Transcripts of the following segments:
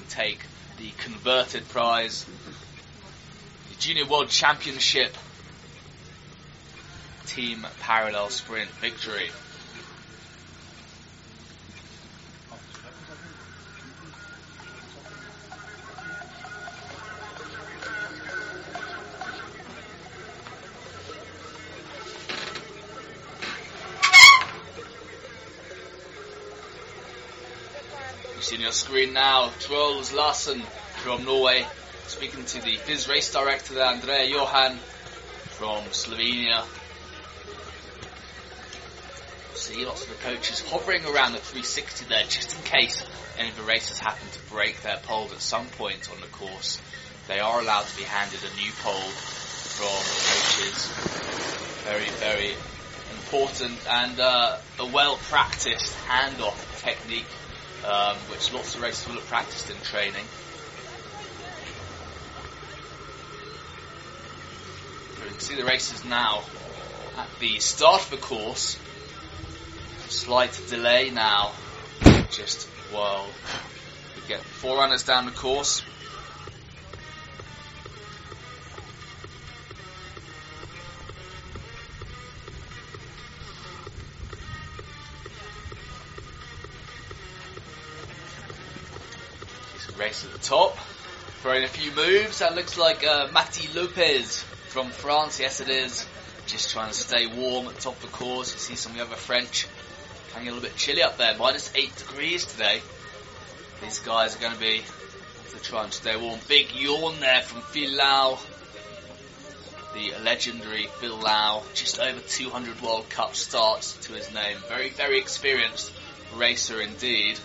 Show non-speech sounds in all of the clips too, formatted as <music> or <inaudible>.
can take the converted prize, the Junior World Championship Team Parallel Sprint victory. On your screen now, Troels Larsen from Norway, speaking to the FIS race director Andrea Johan from Slovenia. See lots of the coaches hovering around the 360 there just in case any of the racers happen to break their poles at some point on the course. They are allowed to be handed a new pole from coaches. Very, very important and uh, a well practiced handoff technique um, which lots of racers will have practiced in training. You can see the races now at the start of the course. Slight delay now, just while we get four runners down the course. Race at the top. Throwing a few moves. That looks like uh, Mati Lopez from France. Yes, it is. Just trying to stay warm at the top of the course. You see some of the other French getting a little bit chilly up there. Minus 8 degrees today. These guys are going to be to try and stay warm. Big yawn there from Phil Lau. The legendary Phil Lau. Just over 200 World Cup starts to his name. Very, very experienced racer indeed.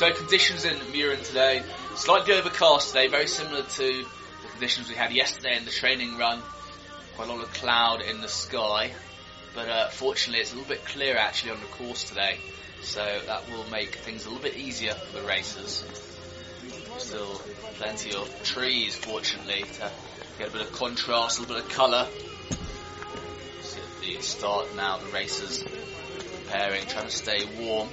So conditions in Mürren today, slightly overcast today, very similar to the conditions we had yesterday in the training run. Quite a lot of cloud in the sky, but uh, fortunately it's a little bit clearer actually on the course today, so that will make things a little bit easier for the racers. Still plenty of trees, fortunately, to get a bit of contrast, a little bit of colour. See at the start now, the racers preparing, trying to stay warm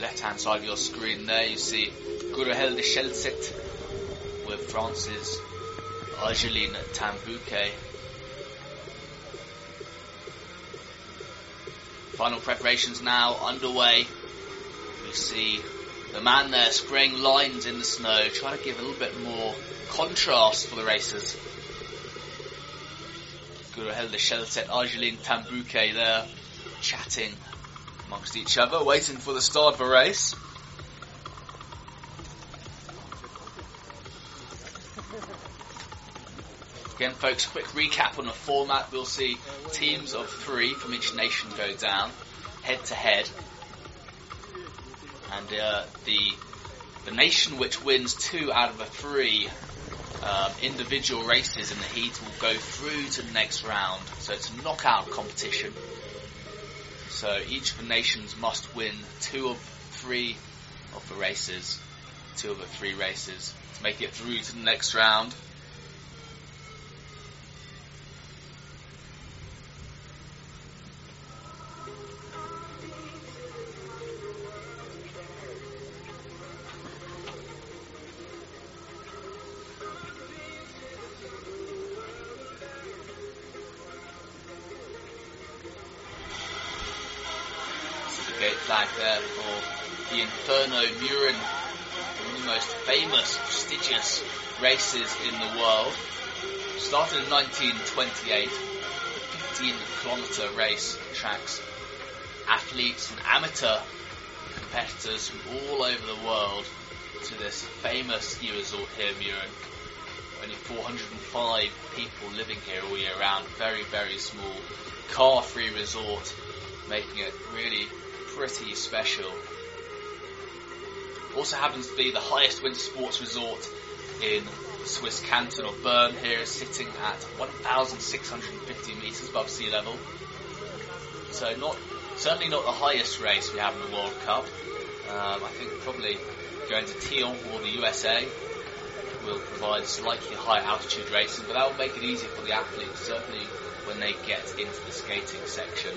left hand side of your screen there you see Guro Hilde Skjelset with France's Argeline Tan-Bouquet. Final preparations now underway. We see the man there spraying lines in the snow, trying to give a little bit more contrast for the racers. Guro Hilde Skjelset, Argeline Tan-Bouquet there, chatting amongst each other, waiting for the start of a race. Again, folks, quick recap on the format. We'll see teams of three from each nation go down, head to head. And uh, the the nation which wins two out of the three um, individual races in the heat will go through to the next round. So it's a knockout competition. So each of the nations must win two of three of the races, two of the three races to make it through to the next round. Races in the world. Started in 1928, the 15 kilometer race tracks athletes and amateur competitors from all over the world to this famous ski resort here, Mürren. Only 405 people living here all year round. Very, very small, car-free resort, making it really pretty special. Also happens to be the highest winter sports resort in Swiss canton of Bern here, sitting at 1,650 metres above sea level. So not certainly not the highest race we have in the World Cup. Um, I think probably going to Tion or the USA. will provide slightly higher altitude racing, but that will make it easier for the athletes, certainly when they get into the skating section.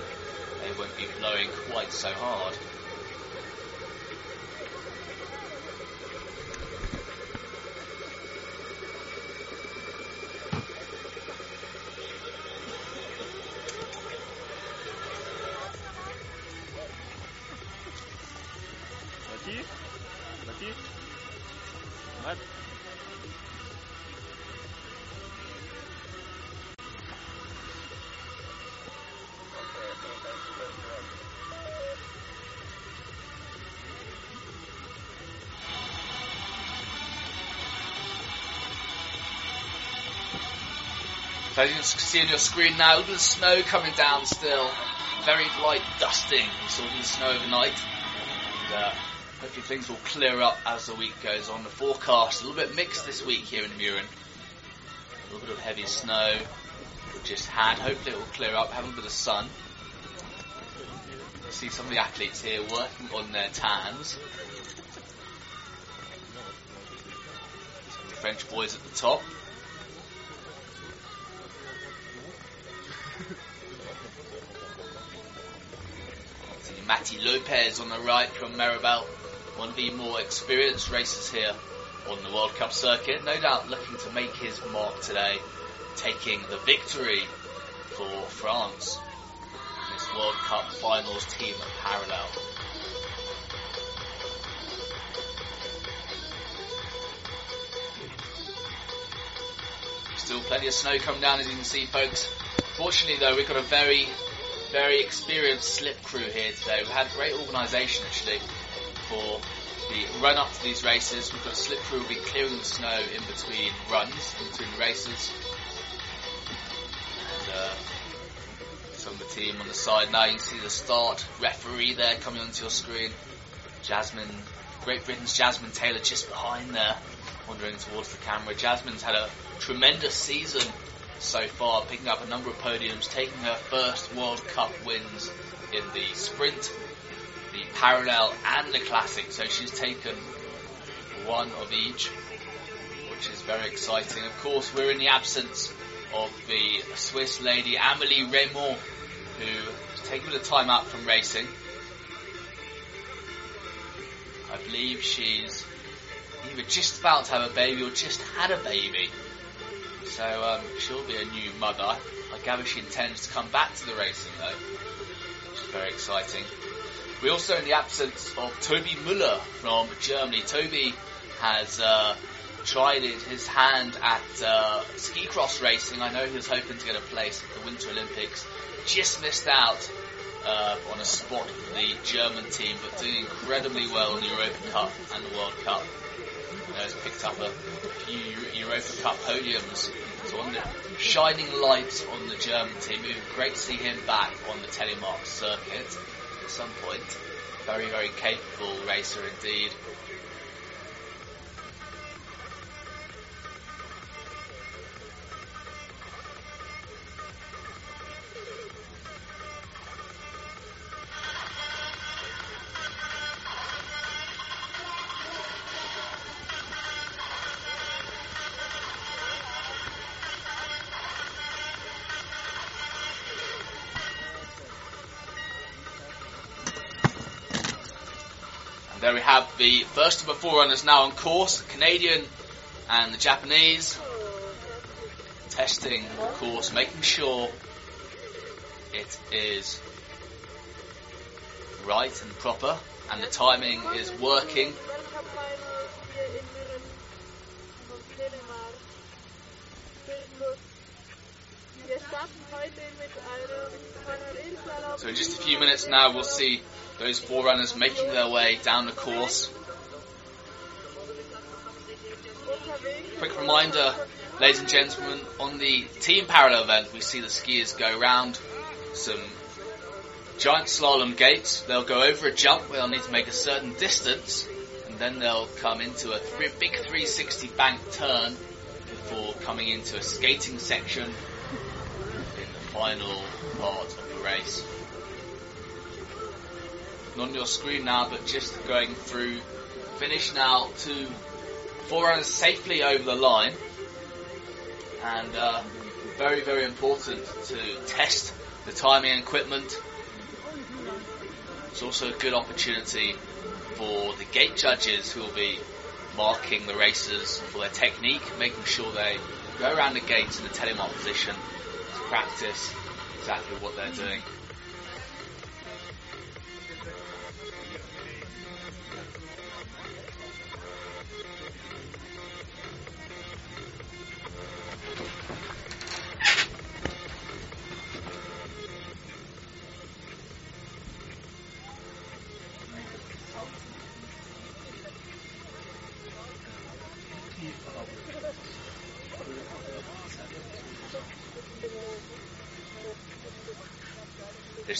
They won't be blowing quite so hard. As you can see on your screen now, the snow coming down still. Very light dusting. Saw the snow overnight. And, uh, hopefully things will clear up as the week goes on. The forecast a little bit mixed this week here in Mürren. A little bit of heavy snow we just had. Hopefully it will clear up, have a bit of sun. See some of the athletes here working on their tans. Some of the French boys at the top. Matty Lopez on the right from Méribel, one of the more experienced racers here on the World Cup circuit. No doubt looking to make his mark today, taking the victory for France in this World Cup finals team parallel. Still plenty of snow coming down as you can see folks. Fortunately though we've got a very very experienced slip crew here today. We've had great organisation actually for the run up to these races. We've got a slip crew will be clearing the snow in between runs, in between races. And uh, some of the team on the side now. You can see the start referee there coming onto your screen. Jasmine, Great Britain's Jasmine Taylor just behind there, wandering towards the camera. Jasmine's had a tremendous season so far, picking up a number of podiums, taking her first World Cup wins in the sprint, the parallel, and the classic. So she's taken one of each, which is very exciting. Of course, we're in the absence of the Swiss lady Amélie Reymond, who has taken a bit time out from racing. I believe she's either just about to have a baby or just had a baby. So um, she'll be a new mother. I gather she intends to come back to the racing though, which is very exciting. We're also in the absence of Toby Muller from Germany. Toby has uh, tried his hand at uh, ski cross racing. I know he was hoping to get a place at the Winter Olympics. Just missed out uh, on a spot for the German team, but doing incredibly well in the Europa Cup and the World Cup. Has picked up a few Europa Cup podiums. So on the shining light on the German team. It be great to see him back on the Telemark circuit at some point. Very, very capable racer indeed. The first of the forerunners now on course, the Canadian and the Japanese. Testing the course, making sure it is right and proper and the timing is working. So in just a few minutes now we'll see those forerunners making their way down the course. Quick reminder, ladies and gentlemen, on the team parallel event we see the skiers go round some giant slalom gates. They'll go over a jump where they'll need to make a certain distance and then they'll come into a three, big 360 bank turn before coming into a skating section in the final part of the race. Not on your screen now, but just going through finish now to Forerunners safely over the line, and uh, very, very important to test the timing equipment. It's also a good opportunity for the gate judges who will be marking the racers for their technique, making sure they go around the gates in the telemark position to practice exactly what they're doing.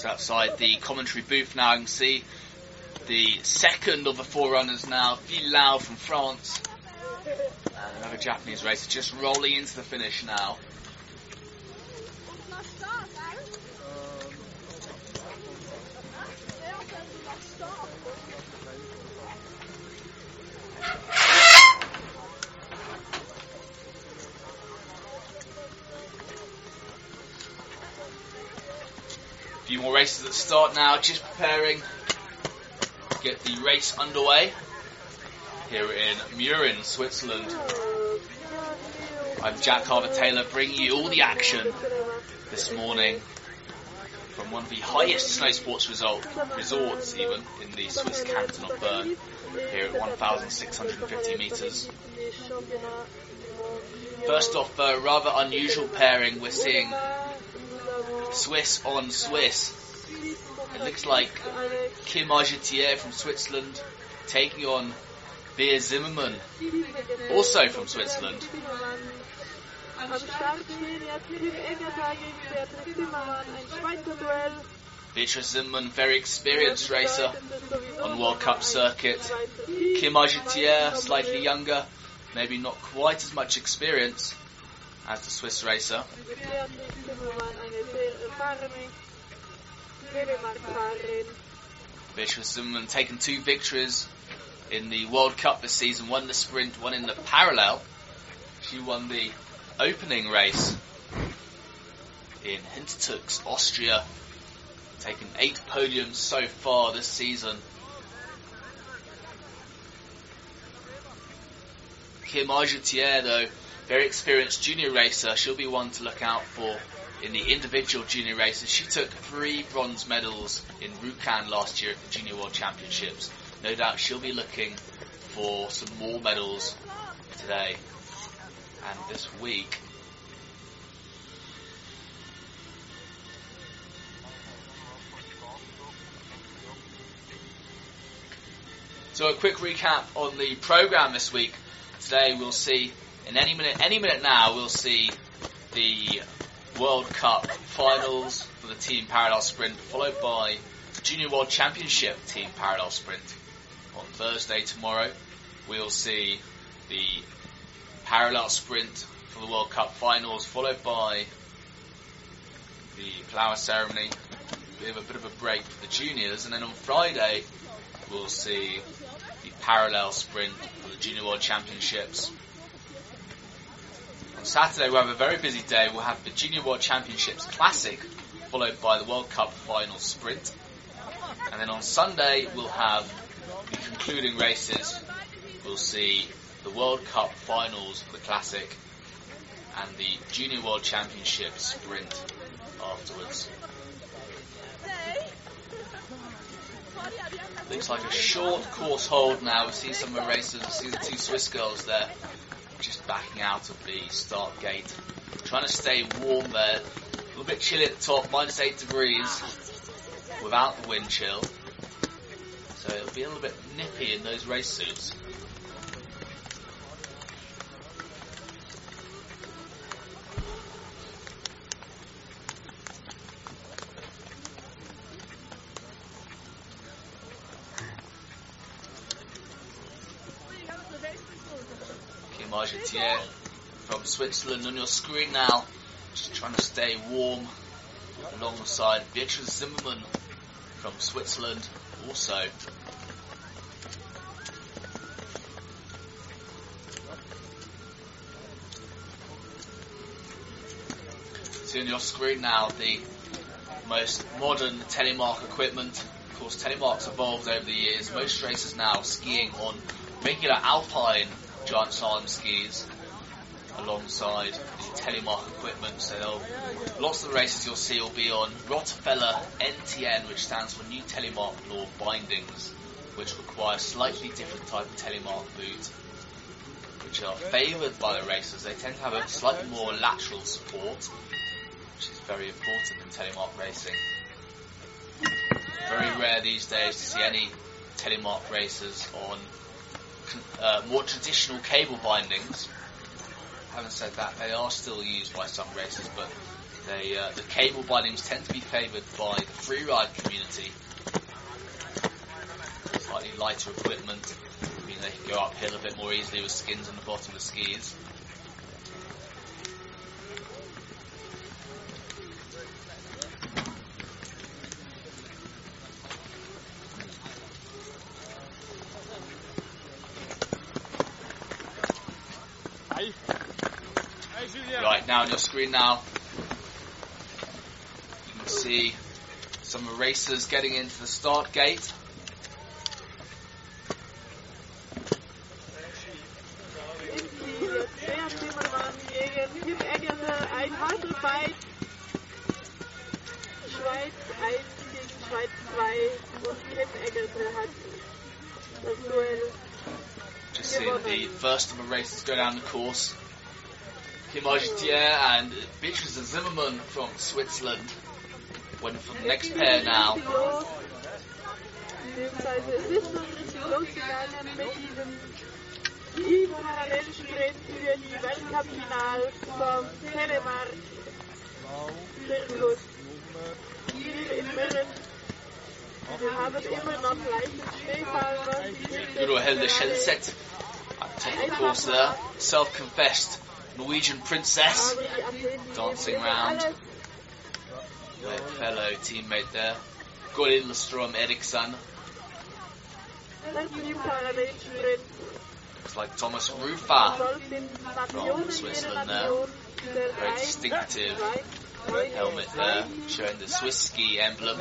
Outside the commentary booth now, you can see the second of the forerunners now, Lau from France. And another Japanese racer just rolling into the finish now. More races at the start now, just preparing to get the race underway here in Mürren, Switzerland. I'm Jack Harvey Taylor bringing you all the action this morning from one of the highest snow sports resorts even in the Swiss canton of Bern here at 1,650 metres. First off, a rather unusual pairing. We're seeing Swiss on Swiss. It looks like Kim Argetier from Switzerland taking on Beer Zimmermann, also from Switzerland. Beatrice Zimmermann, very experienced racer on World Cup circuit. Kim Argetier, slightly younger, maybe not quite as much experience as the Swiss racer. Beatrice Zimmermann taken two victories in the World Cup this season, one in the sprint, one in the parallel. She won the opening race in Hintertux, Austria, taken eight podiums so far this season. Kim Argetier, though, very experienced junior racer, she'll be one to look out for in the individual junior races. She took three bronze medals in Rjukan last year at the Junior World Championships. No doubt she'll be looking for some more medals today and this week. So a quick recap on the program this week. Today we'll see in any minute, any minute now, we'll see the World Cup finals for the team parallel sprint, followed by Junior World Championship team parallel sprint. On Thursday tomorrow, we'll see the parallel sprint for the World Cup finals, followed by the flower ceremony. We have a bit of a break for the juniors, and then on Friday we'll see the parallel sprint for the Junior World Championships. Saturday we'll have a very busy day. We'll have the Junior World Championships Classic, followed by the World Cup final sprint. And then on Sunday we'll have the concluding races. We'll see the World Cup finals for the Classic and the Junior World Championship sprint afterwards. Looks like a short course hold now. We see some of the racers. We see the two Swiss girls there just backing out of the start gate. Trying to stay warm there. A little bit chilly at the top, minus 8 degrees without the wind chill. So it'll be a little bit nippy in those race suits. Margetier from Switzerland on your screen now. Just trying to stay warm alongside Beatrice Zimmermann from Switzerland also. See on your screen now the most modern telemark equipment. Of course, telemark's evolved over the years. Most racers now skiing on regular alpine giant slalom skis alongside the telemark equipment. So lots of the races you'll see will be on Rottefella NTN, which stands for New Telemark Law Bindings, which require a slightly different type of telemark boot, which are favoured by the racers. They tend to have a slightly more lateral support, which is very important in telemark racing. Very rare these days to see any telemark racers on uh, more traditional cable bindings. Having said that, they are still used by some racers, but they, uh, the cable bindings tend to be favoured by the freeride community. Slightly lighter equipment, mean they can go uphill a bit more easily with skins on the bottom of skis. Now on your screen now, you can see some racers getting into the start gate. Im Ziel Bär Zimmermann gegen Tim Eggerte, ein Hasselfight. Schweiz 1 gegen Schweiz 2 und Tim Eggerte hat das Duell. Just seeing the first of the races go down the course. Argetier and Beatrice Zimmermann from Switzerland. Waiting for the next pair now. Hier in Hilde Skjelset at the of the course there. Self-confessed Norwegian princess. Dancing geben round. Their fellow teammate there. Gorin Lustrom Eriksson. Looks like Thomas Rufer. from Switzerland there. Very distinctive Helmet there, showing the Swiss ski emblem.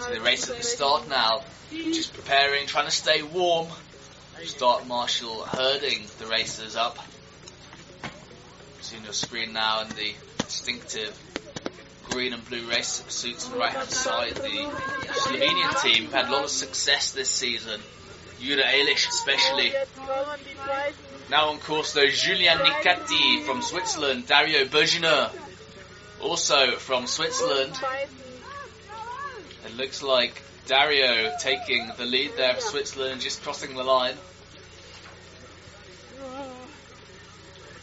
So the race at the start now. Just preparing, trying to stay warm. Start Marshall herding the racers up. See on your screen now in the distinctive green and blue race suits on the right hand side. The Slovenian team have had a lot of success this season. Jura Eilish especially. Now on course though, Julian Nicati from Switzerland, Dario Berginer also from Switzerland. It looks like Dario taking the lead there for Switzerland, just crossing the line.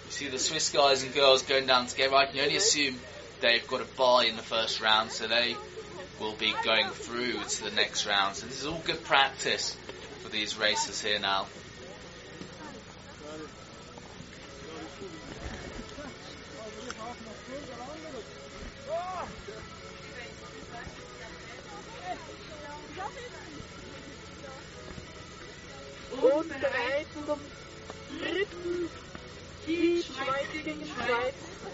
You see the Swiss guys and girls going down together. I can only assume they've got a bye in the first round, so they will be going through to the next round. So this is all good practice for these racers here now. dritten gegen Schweiz. Schweiz 1 gegen Schweiz 2.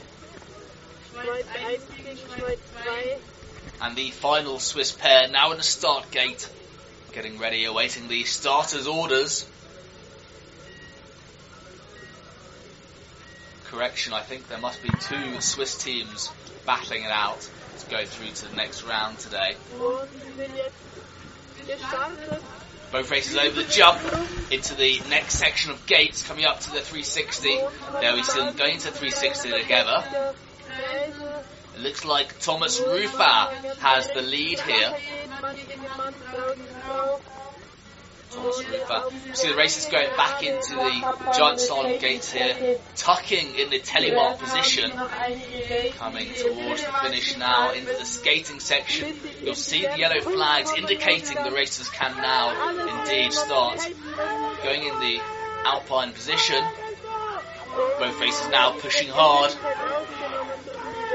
And the final Swiss pair now in the start gate, getting ready, awaiting the starters' orders. Correction, I think there must be two Swiss teams battling it out to go through to the next round today. Both races over the jump into the next section of gates coming up to the 360. There we see them going to 360 together. Looks like Thomas Rufer has the lead here. Thomas Rufer. See the racers going back into the giant slalom gates here, tucking in the telemark position. Coming towards the finish now into the skating section. You'll see the yellow flags indicating the racers can now indeed start going in the alpine position. Both races now pushing hard.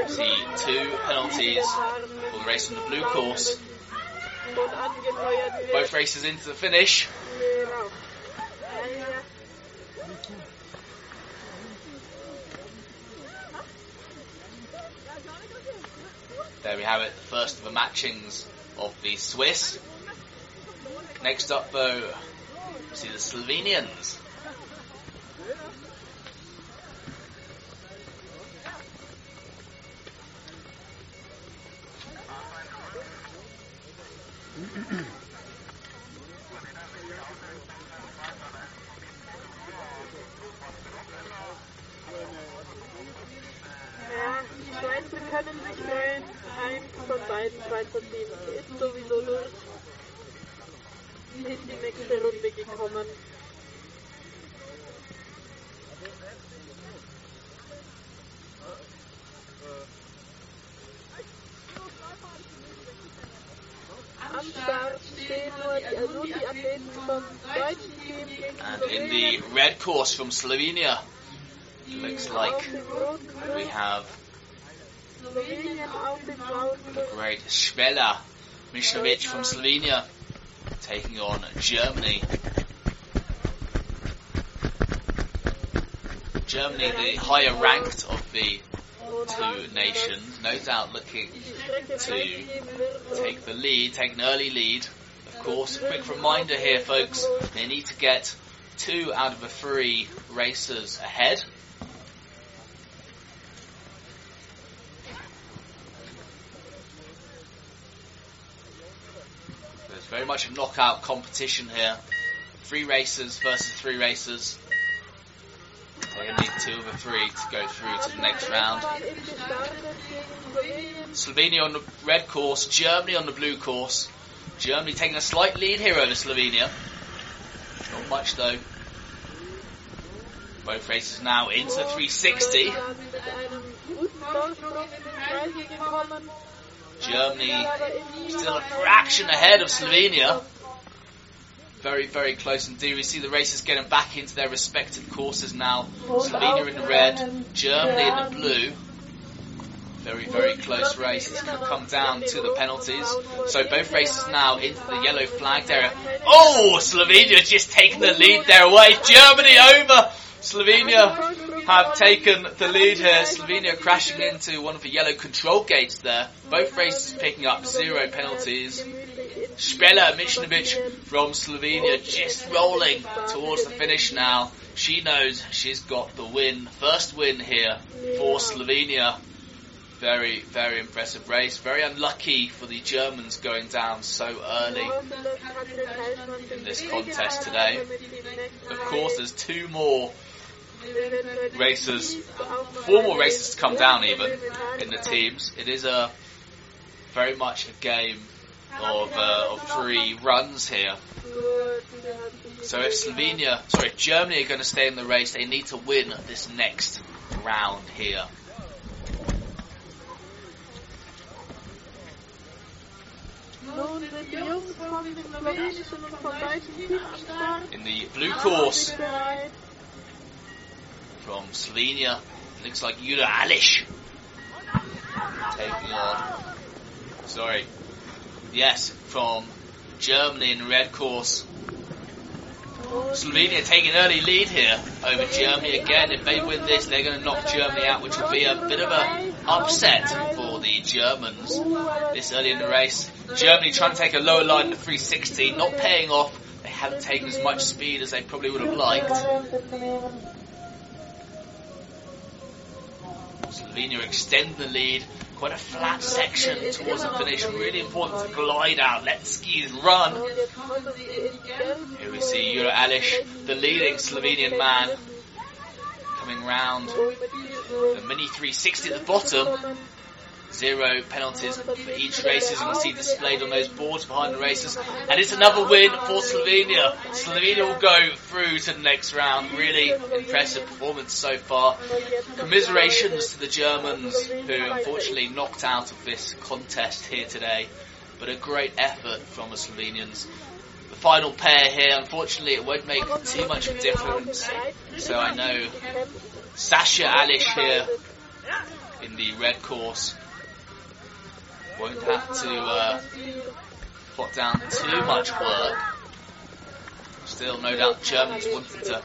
See two penalties for the race on the blue course. Both races into the finish. There we have it, the first of the matchings of the Swiss. Next up though, see the Slovenians. Beiden Schweizer Teams ist sowieso durch. In die nächste Runde gekommen. Am Start stehen nur die, nur die Athleten vom deutschen Team gegen And in the red course from Slovenia, it looks like we have Slowenien auf dem blauen the great Spela Mišnović from Slovenia taking on Germany. Germany, the higher ranked of the two nations, no doubt looking to take the lead, take an early lead. Of course, a quick reminder here, folks, they need to get two out of the three racers ahead. Very much a knockout competition here. Three racers versus three racers. They're going to need two of the three to go through to the next round. Slovenia on the red course, Germany on the blue course. Germany taking a slight lead here over Slovenia. Not much though. Both races now into 360. Germany still a fraction ahead of Slovenia. Very, very close indeed. We see the races getting back into their respective courses now. Slovenia in the red, Germany in the blue. Very, very close race. This could come down to the penalties. So both races now into the yellow flagged area. Oh, Slovenia just taking the lead there away. Germany over. Slovenia have taken the lead here. Slovenia crashing into one of the yellow control gates there. Both races picking up zero penalties. Spela Mišnović from Slovenia just rolling towards the finish now. She knows she's got the win. First win here for Slovenia. Very, very impressive race. Very unlucky for the Germans going down so early. in this contest today. Of course, there's two more races, four more races to come down even in the teams. It is a very much a game of, uh, of three runs here. So if Slovenia, sorry, if Germany are going to stay in the race, they need to win this next round here. In the blue course. From Slovenia, looks like Jura Alish taking on. Sorry, yes, from Germany in red course. Slovenia taking early lead here over Germany again. If they win this, they're going to knock Germany out, which will be a bit of a upset for the Germans this early in the race. Germany trying to take a lower line in the 360, not paying off. They haven't taken as much speed as they probably would have liked. Slovenia extend the lead. Quite a flat section towards the finish. Really important to glide out. Let skis run. Here we see Jura Alish, the leading Slovenian man, coming round the mini 360 at the bottom. Zero penalties for each race, as you can see displayed on those boards behind the races. And it's another win for Slovenia. Slovenia will go through to the next round. Really impressive performance so far. Commiserations to the Germans, who unfortunately knocked out of this contest here today. But a great effort from the Slovenians. The final pair here, unfortunately, it won't make too much of a difference. So I know Sasha Alish here in the red course won't have to uh, put down too much work. Still, no doubt Germans wanted to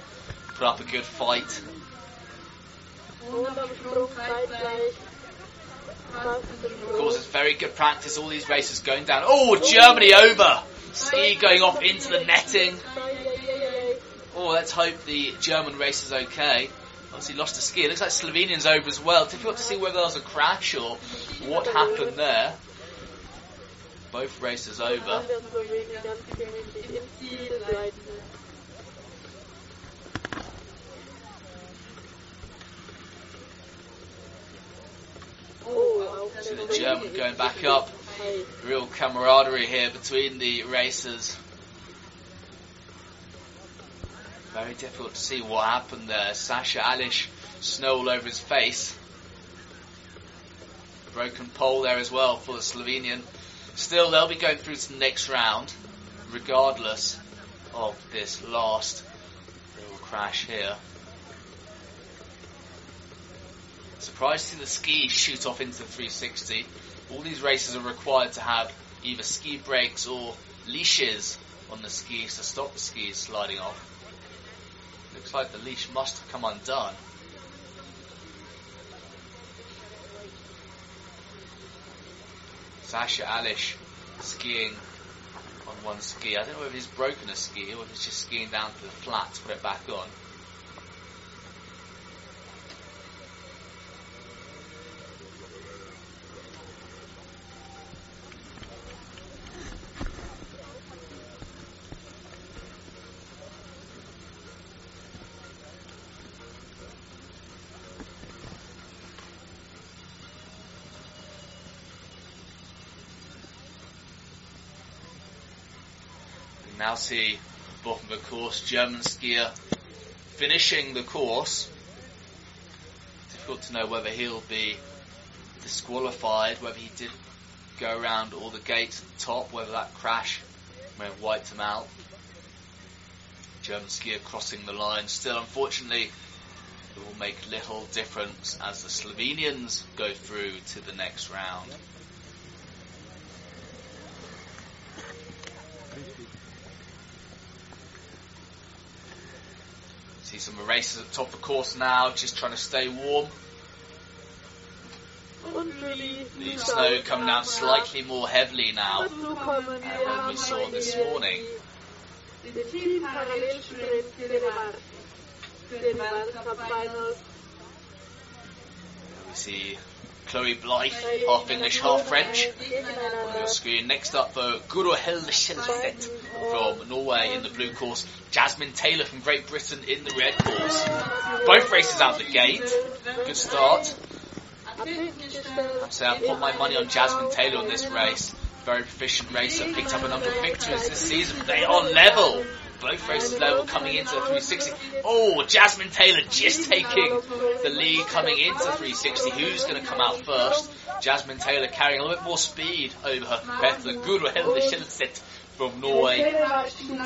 put up a good fight. Of course, it's very good practice. All these races going down. Oh, Germany over. Ski going off into the netting. Oh, let's hope the German race is okay. Obviously lost a ski. It looks like Slovenian's over as well. Difficult to see whether there was a crash or what happened there. Both races over. See the German going back up. Real camaraderie here between the racers. Very difficult to see what happened there. Sasha Alish, snow all over his face. Broken pole there as well for the Slovenian. Still, they'll be going through to the next round, regardless of this last little crash here. Surprised to see the skis shoot off into the 360. All these races are required to have either ski brakes or leashes on the skis to stop the skis sliding off. Looks like the leash must have come undone. Sasha Alish skiing on one ski. I don't know if he's broken a ski or if he's just skiing down to the flat to put it back on. Now see bottom of the course, German skier finishing the course. Difficult to know whether he'll be disqualified, whether he did go around all the gates at the top, whether that crash may have wiped him out. German skier crossing the line. Still, unfortunately, it will make little difference as the Slovenians go through to the next round. See some racers at the top of the course now, just trying to stay warm. The snow coming down slightly more heavily now than we saw this morning. We see Chloe Blythe, half English, half French, on your screen. Next up, though, Guro Hilde from Norway in the blue course. Jasmine Taylor from Great Britain in the red course. Both races out the gate. Good start. I'd say I put my money on Jasmine Taylor on this race. Very proficient racer, picked up a number of victories this season. They are level. Both races level coming into 360. Oh, Jasmine Taylor just taking the lead coming into 360. Who's going to come out first? Jasmine Taylor carrying a little bit more speed over her competitor, Guro Hilde Skjelset from Norway.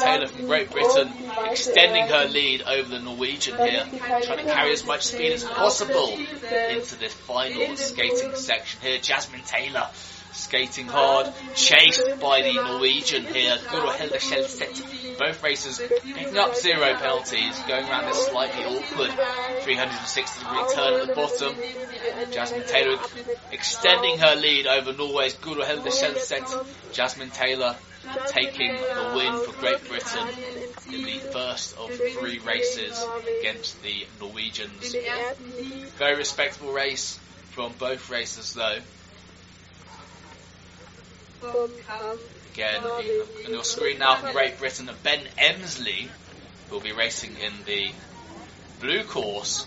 Taylor from Great Britain extending her lead over the Norwegian here, trying to carry as much speed as possible into this final skating section here. Jasmine Taylor skating hard, chased by the Norwegian here, Guro Skjelset. Both racers picking up zero penalties, going around this slightly awkward 360 degree turn at the bottom. Jasmine Taylor extending her lead over Norway's Guro Skjelset. Jasmine Taylor taking the win for Great Britain in the first of three races against the Norwegians. Very respectable race from both races though. Again, on your screen now from Great Britain, Ben Emsley will be racing in the blue course.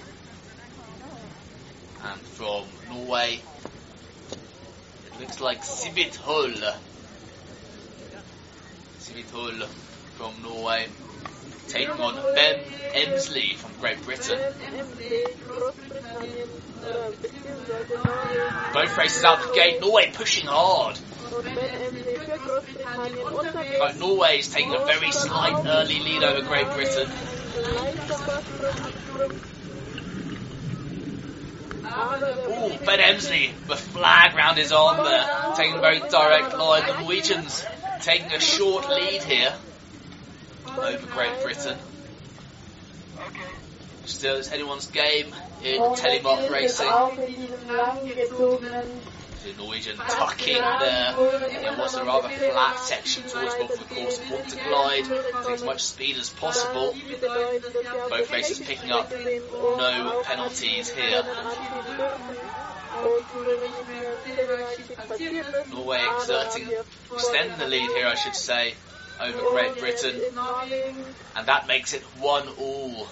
And from Norway, it Looks like Sivithol. Sivithol from Norway. Taking on Ben Emsley from Great Britain. Both races out the gate. Norway pushing hard. But Norway is taking a very slight early lead over Great Britain. Ooh, Ben Emsley, the flag round his arm there, taking a very direct line. The Norwegians taking a short lead here over Great Britain. Still, it's anyone's game in telemark racing. The Norwegian tucking there uh, in what's a rather flat section towards the course want to glide, take as much speed as possible. Both races picking up no penalties here. Norway exerting, extending the lead here, I should say, over Great Britain, and that makes it one all.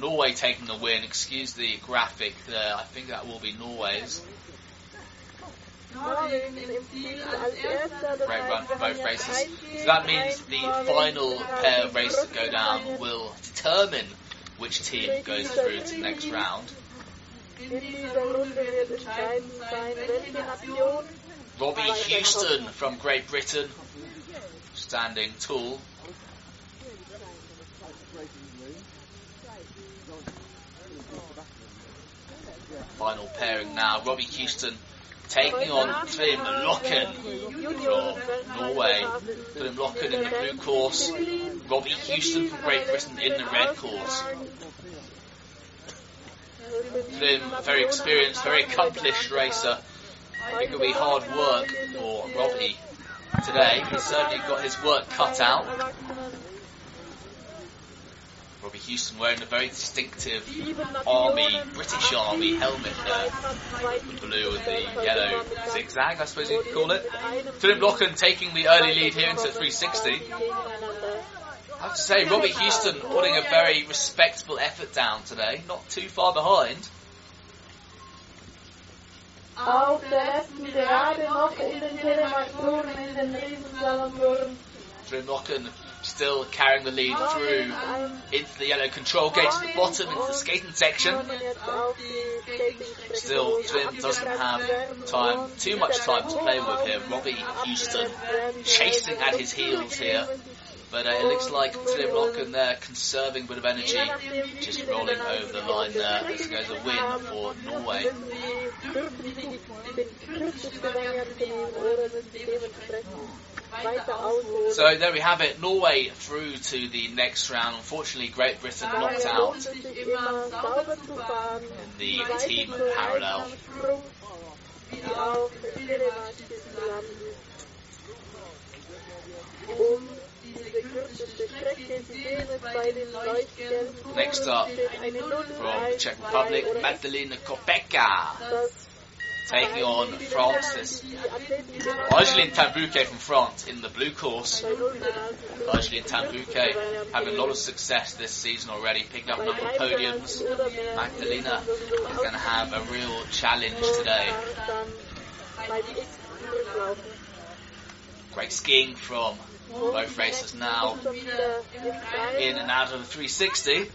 Norway taking the win. Excuse the graphic there. I think that will be Norway's. Great run for both races. So that means the final pair of races that go down will determine which team goes through to the next round. Robbie Houston from Great Britain, standing tall. Final pairing now. Robbie Houston taking on Trym Loken from Norway. Trym Loken in the blue course. Robbie Houston from Great Britain in the red course. Trym, very experienced, very accomplished racer. It'll be hard work for Robbie today. He's certainly got his work cut out. Robbie Houston wearing a very distinctive army, British army helmet there. The blue and the yellow zigzag, I suppose you could call it. Philip Locken taking the early lead here into 360. I have to say, Robbie Houston putting a very respectable effort down today, not too far behind. Auf der letzten Gerade noch in den Telemark-Touren in den Riesenslalom-Touren. Trym Loken still carrying the lead through into the yellow control gate at the bottom, into the skating section. Still, Trym doesn't have time, too much time to play with here. Robbie Houston chasing at his heels here. But uh, it looks like Trym Loken there conserving a bit of energy, just rolling over the line there. This goes a win for Norway. So there we have it, Norway through to the next round. Unfortunately, Great Britain knocked out. in the team parallel. Next up, from Czech Republic, Magdalena Kopeka taking on France. Argeline Tan-Bouquet from France in the blue course. Argeline Tan-Bouquet having a lot of success this season already, picking up a number of podiums. Magdalena is going to have a real challenge today. Great skiing from both races now in and out of the 360.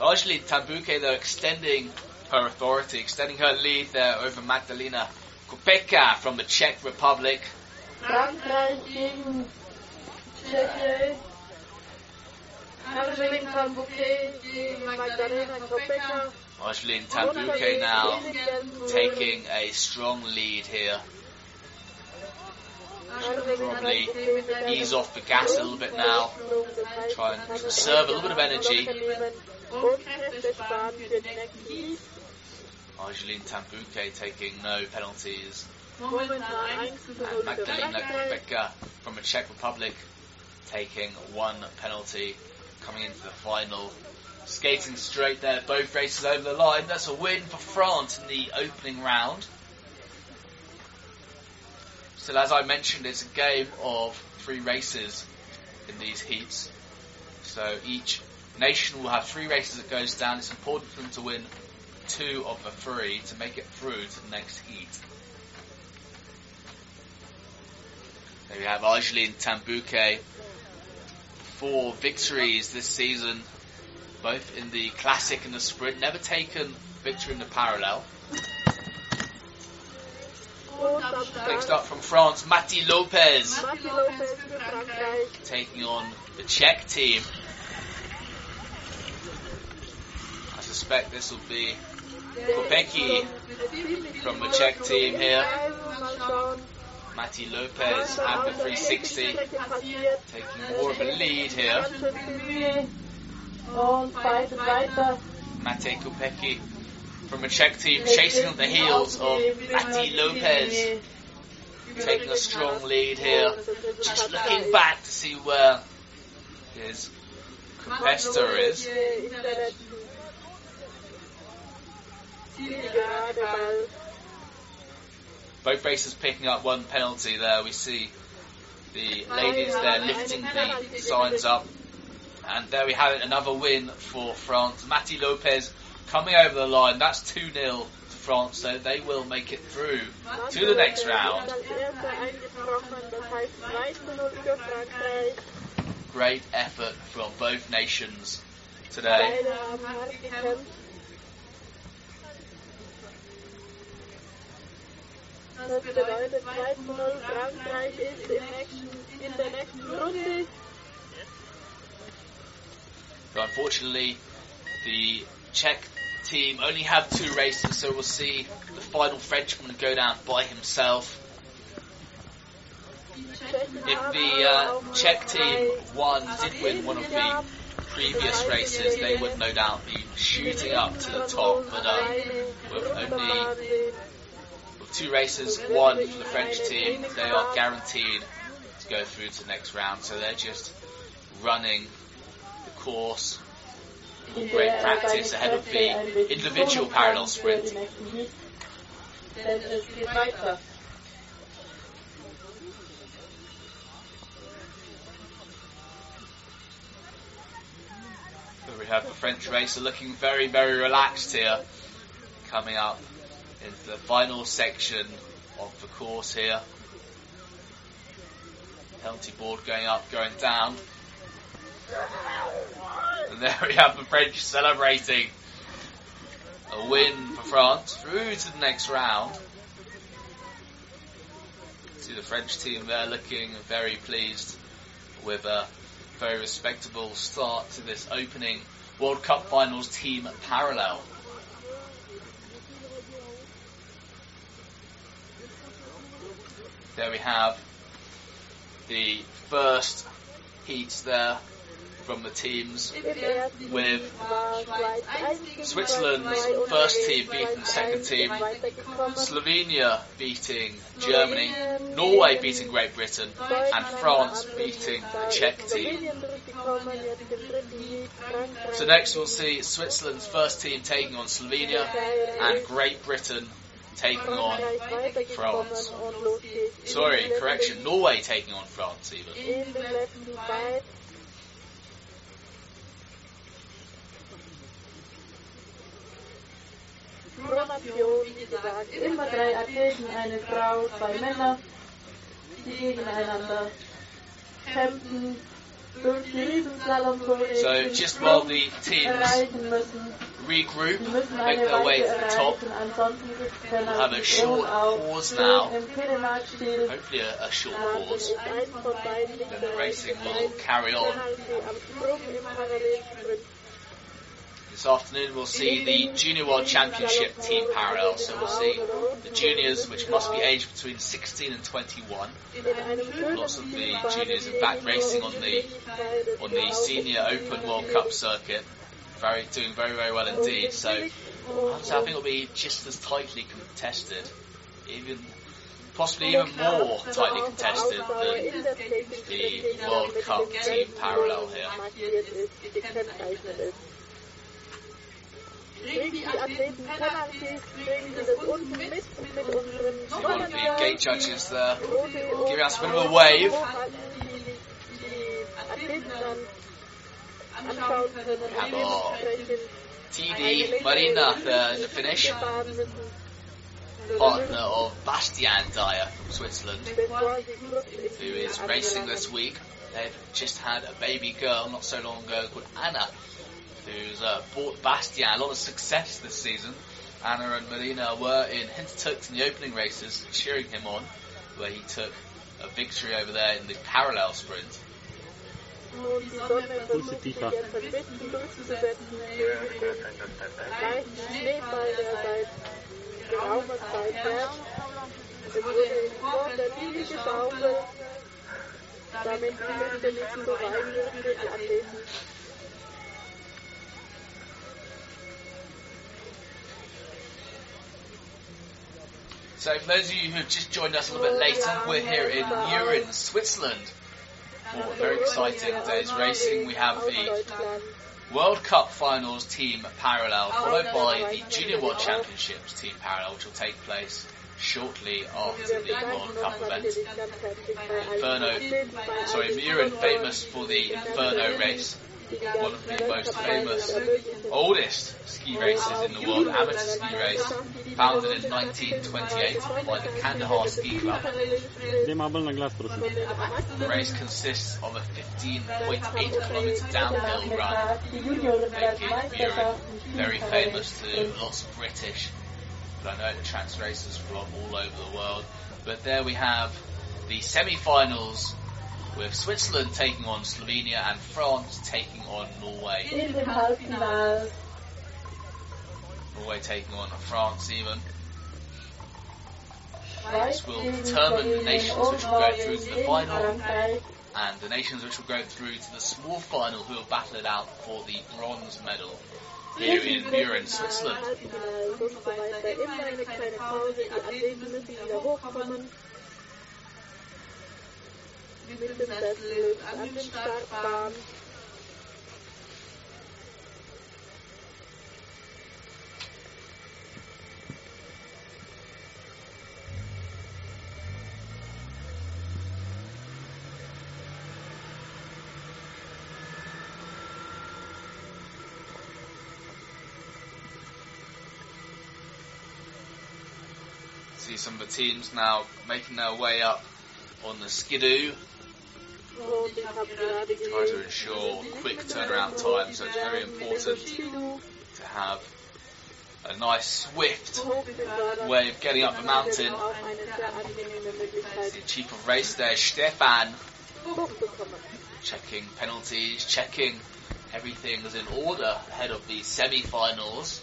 Argeline Tan-Bouquet though extending her authority, extending her lead there over Magdalena Kopeka from the Czech Republic. Argeline Tan-Bouquet now taking a strong lead here. Probably ease off the gas a little bit now. Try and conserve a little bit of energy. Argeline Tan-Bouquet taking no penalties. And Magdalena Kopeka from the Czech Republic taking one penalty coming into the final. Skating straight there, both races over the line. That's a win for France in the opening round. So as I mentioned, it's a game of three races in these heats. So each nation will have three races that goes down. It's important for them to win two of the three to make it through to the next heat. There we have Argeline Tan-Bouquet. Four victories this season, both in the classic and the sprint. Never taken victory in the parallel. Und am Start Next up from France, Mati Lopez Matti Lopez taking on the Czech team. I suspect this will be Kopecki from the Czech team here. Was Lopez at the 360, taking more of a lead here. Mate Kopecki from the Czech team chasing on the heels of Mati Lopez, taking a strong lead here. Just looking back to see where his competitor is. In der letzten Zielgerade, weil Both races picking up one penalty there. We see the ladies there lifting the signs up. And there we have it, another win for France. Mati Lopez coming over the line. That's 2 0 to France, so they will make it through to the next round. Als erster eingebrochen, das heißt 3 zu 0 für Frankreich. Great effort from both nations today. Das bedeutet 2-0 Frankreich ist in der nächsten Runde. Unfortunately, the Czech team only have two races, so we'll see the final Frenchman go down by himself. If the uh, Czech team won, did win one of the previous races, they would no doubt be shooting up to the top. But um, with only two races, one for the French team, they are guaranteed to go through to the next round. So they're just running the course with great practice ahead of the individual parallel sprint. Denn es geht weiter. So we have the French racer looking very, very relaxed here, coming up into the final section of the course here. Penalty board going up, going down. And there we have the French celebrating a win for France through to the next round. See the French team there looking very pleased with a very respectable start to this opening World Cup Finals team parallel. There we have the first heats there from the teams with Switzerland's first team beating the second team. Slovenia beating Germany, Norway beating Great Britain, and France beating the Czech team. So next we'll see Switzerland's first team taking on Slovenia and Great Britain taking on France. und los geht's. In Sorry, correction, Norway taking on France even. In den letzten Fight. Pro Nation, wie gesagt, Immer drei Athleten, eine Frau, zwei Männer, die gegeneinander kämpfen, durch die Riesenslalom So just while the teams regroup, make their way to the top, We'll have a short pause now. hopefully a, a short pause. Then the racing will carry on. This afternoon we'll see the Junior World Championship team parallel. So we'll see the juniors, which must be aged between 16 and 21. In einem schönen Lots of the juniors, in fact, racing on the on the Senior Open World Cup circuit, very doing very very well indeed. So so I think it'll be just as tightly contested, even possibly even more tightly contested than the World Cup team parallel here. The gate judges there. Giving us a bit of a wave. Die Athleten dann anschauen können, Have a dementsprechend TD Marina there uh, in the finish. partner of Bastien Dayer from Switzerland, bevor sie kurz in who is racing this week. They've just had a baby girl not so long ago called Anna, who's uh, brought Bastien a lot of success this season. Anna and Melina were in Hintertux in the opening races, cheering him on, where he took a victory over there in the parallel sprint. Sonne versucht sich Positiver. jetzt ein So for those of you who have just joined us a little bit later, we're here in Mürren, Switzerland for a very exciting day's racing. We have the World Cup Finals Team Parallel, followed by the Junior World Championships Team Parallel, which will take place shortly after the World Cup event. Inferno, sorry, Mürren, famous for the Inferno race, one of the most famous, oldest ski races in the world, amateur ski race, founded in 1928 by the Kandahar Ski Club. Demabel na glas, prosím. The race consists of a 15.8 kilometer downhill run Die making Mürren very famous to lots of British, but I know the trans racers from all over the world. But there we have the semi-finals with Switzerland taking on Slovenia and France taking on Norway. In dem Norway taking on France even. Schweiz will determine the nations which will go through to the final. And the nations which will go through to the small final who will battle it out for the bronze medal here in Mürren, Switzerland. Halbfinale und so weiter. Immer eine kleine Pause. Die Athleten müssen wieder hochkommen. Mit dem Sessel an den Startbahn. See some of the teams now making their way up on the skidoo, try to ensure quick turnaround time, so it's very important to have a nice swift way of getting up the mountain. The chief of race there, Stefan, checking penalties, checking everything is in order ahead of the semi-finals.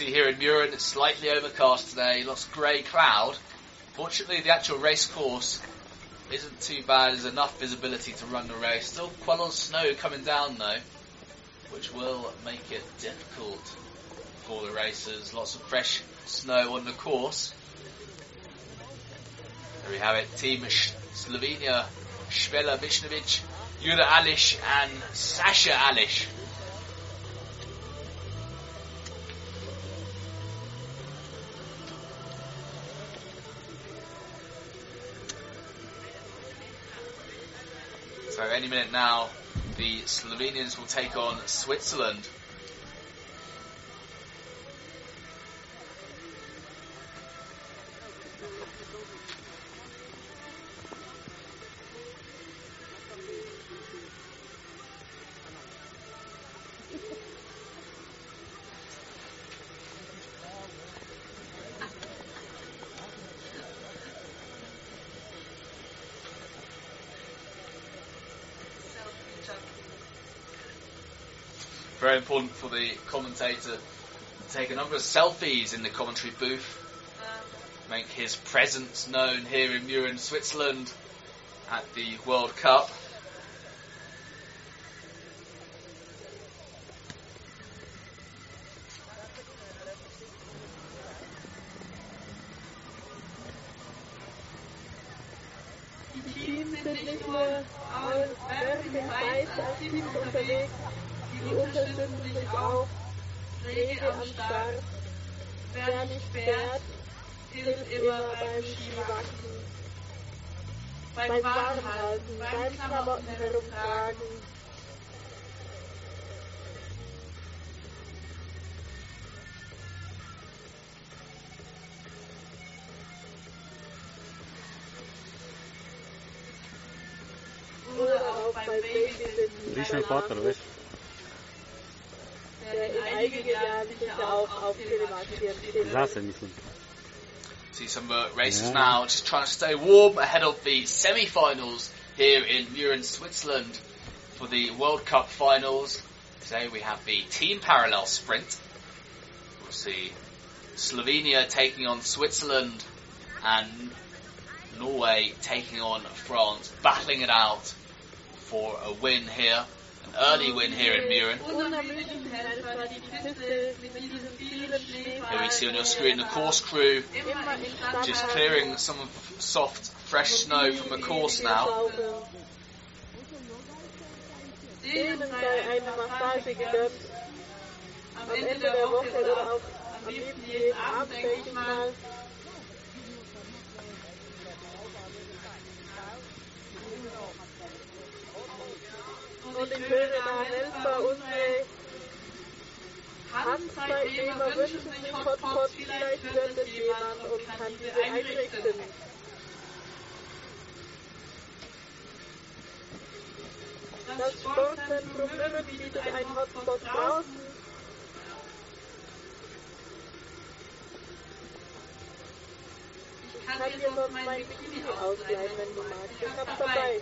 See here in Mürren, it's slightly overcast today, lots of grey cloud. Fortunately, the actual race course isn't too bad. There's enough visibility to run the race. Still quite a lot of snow coming down though, which will make it difficult for the racers. Lots of fresh snow on the course. There we have it. Team Slovenia, Svela Vichnovic, Jura Alish and Sasha Alish. Any minute now, the Slovenians will take on Switzerland. Very important for the commentator to take a number of selfies in the commentary booth, make his presence known here in Mürren, Switzerland at the World Cup. mein Warm halten, meine Klamotten herumtragen. Riesen Vorteil, weißt du? Der in einigen Jahren sicher auch auf Telemark wird. Lass ihn nicht. See some uh, races Yeah. now, just trying to stay warm ahead of the semi-finals here in Mürren, Switzerland for the World Cup finals. Today we have the team parallel sprint. We'll see Slovenia taking on Switzerland and Norway taking on France, battling it out for a win here, an early win here in Mürren. Here we see on your screen the course crew just clearing some soft, fresh snow from the course now. Und ich höre da Helfer, unsere Handzeitnehmer wünschen sich Hotpot, vielleicht hört es jemand und kann diese einrichten. Das Sportzentrum Mümmen bietet einen Hotspot draußen. Ich kann dir sonst mein Bikini ausleihen, wenn du magst. Ich hab's dabei.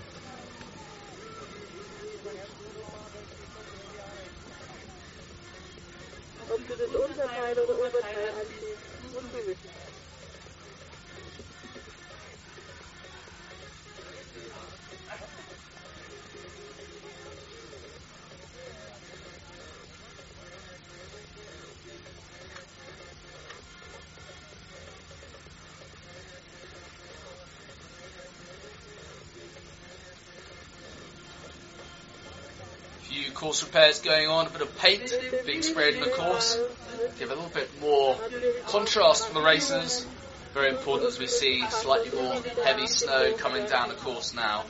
Ob du das Unterteil oder Oberteil anziehst, musst du. Course repairs going on, a bit of paint being sprayed in the course. Give a little bit more contrast for the racers. Very important as we see slightly more heavy snow coming down the course now.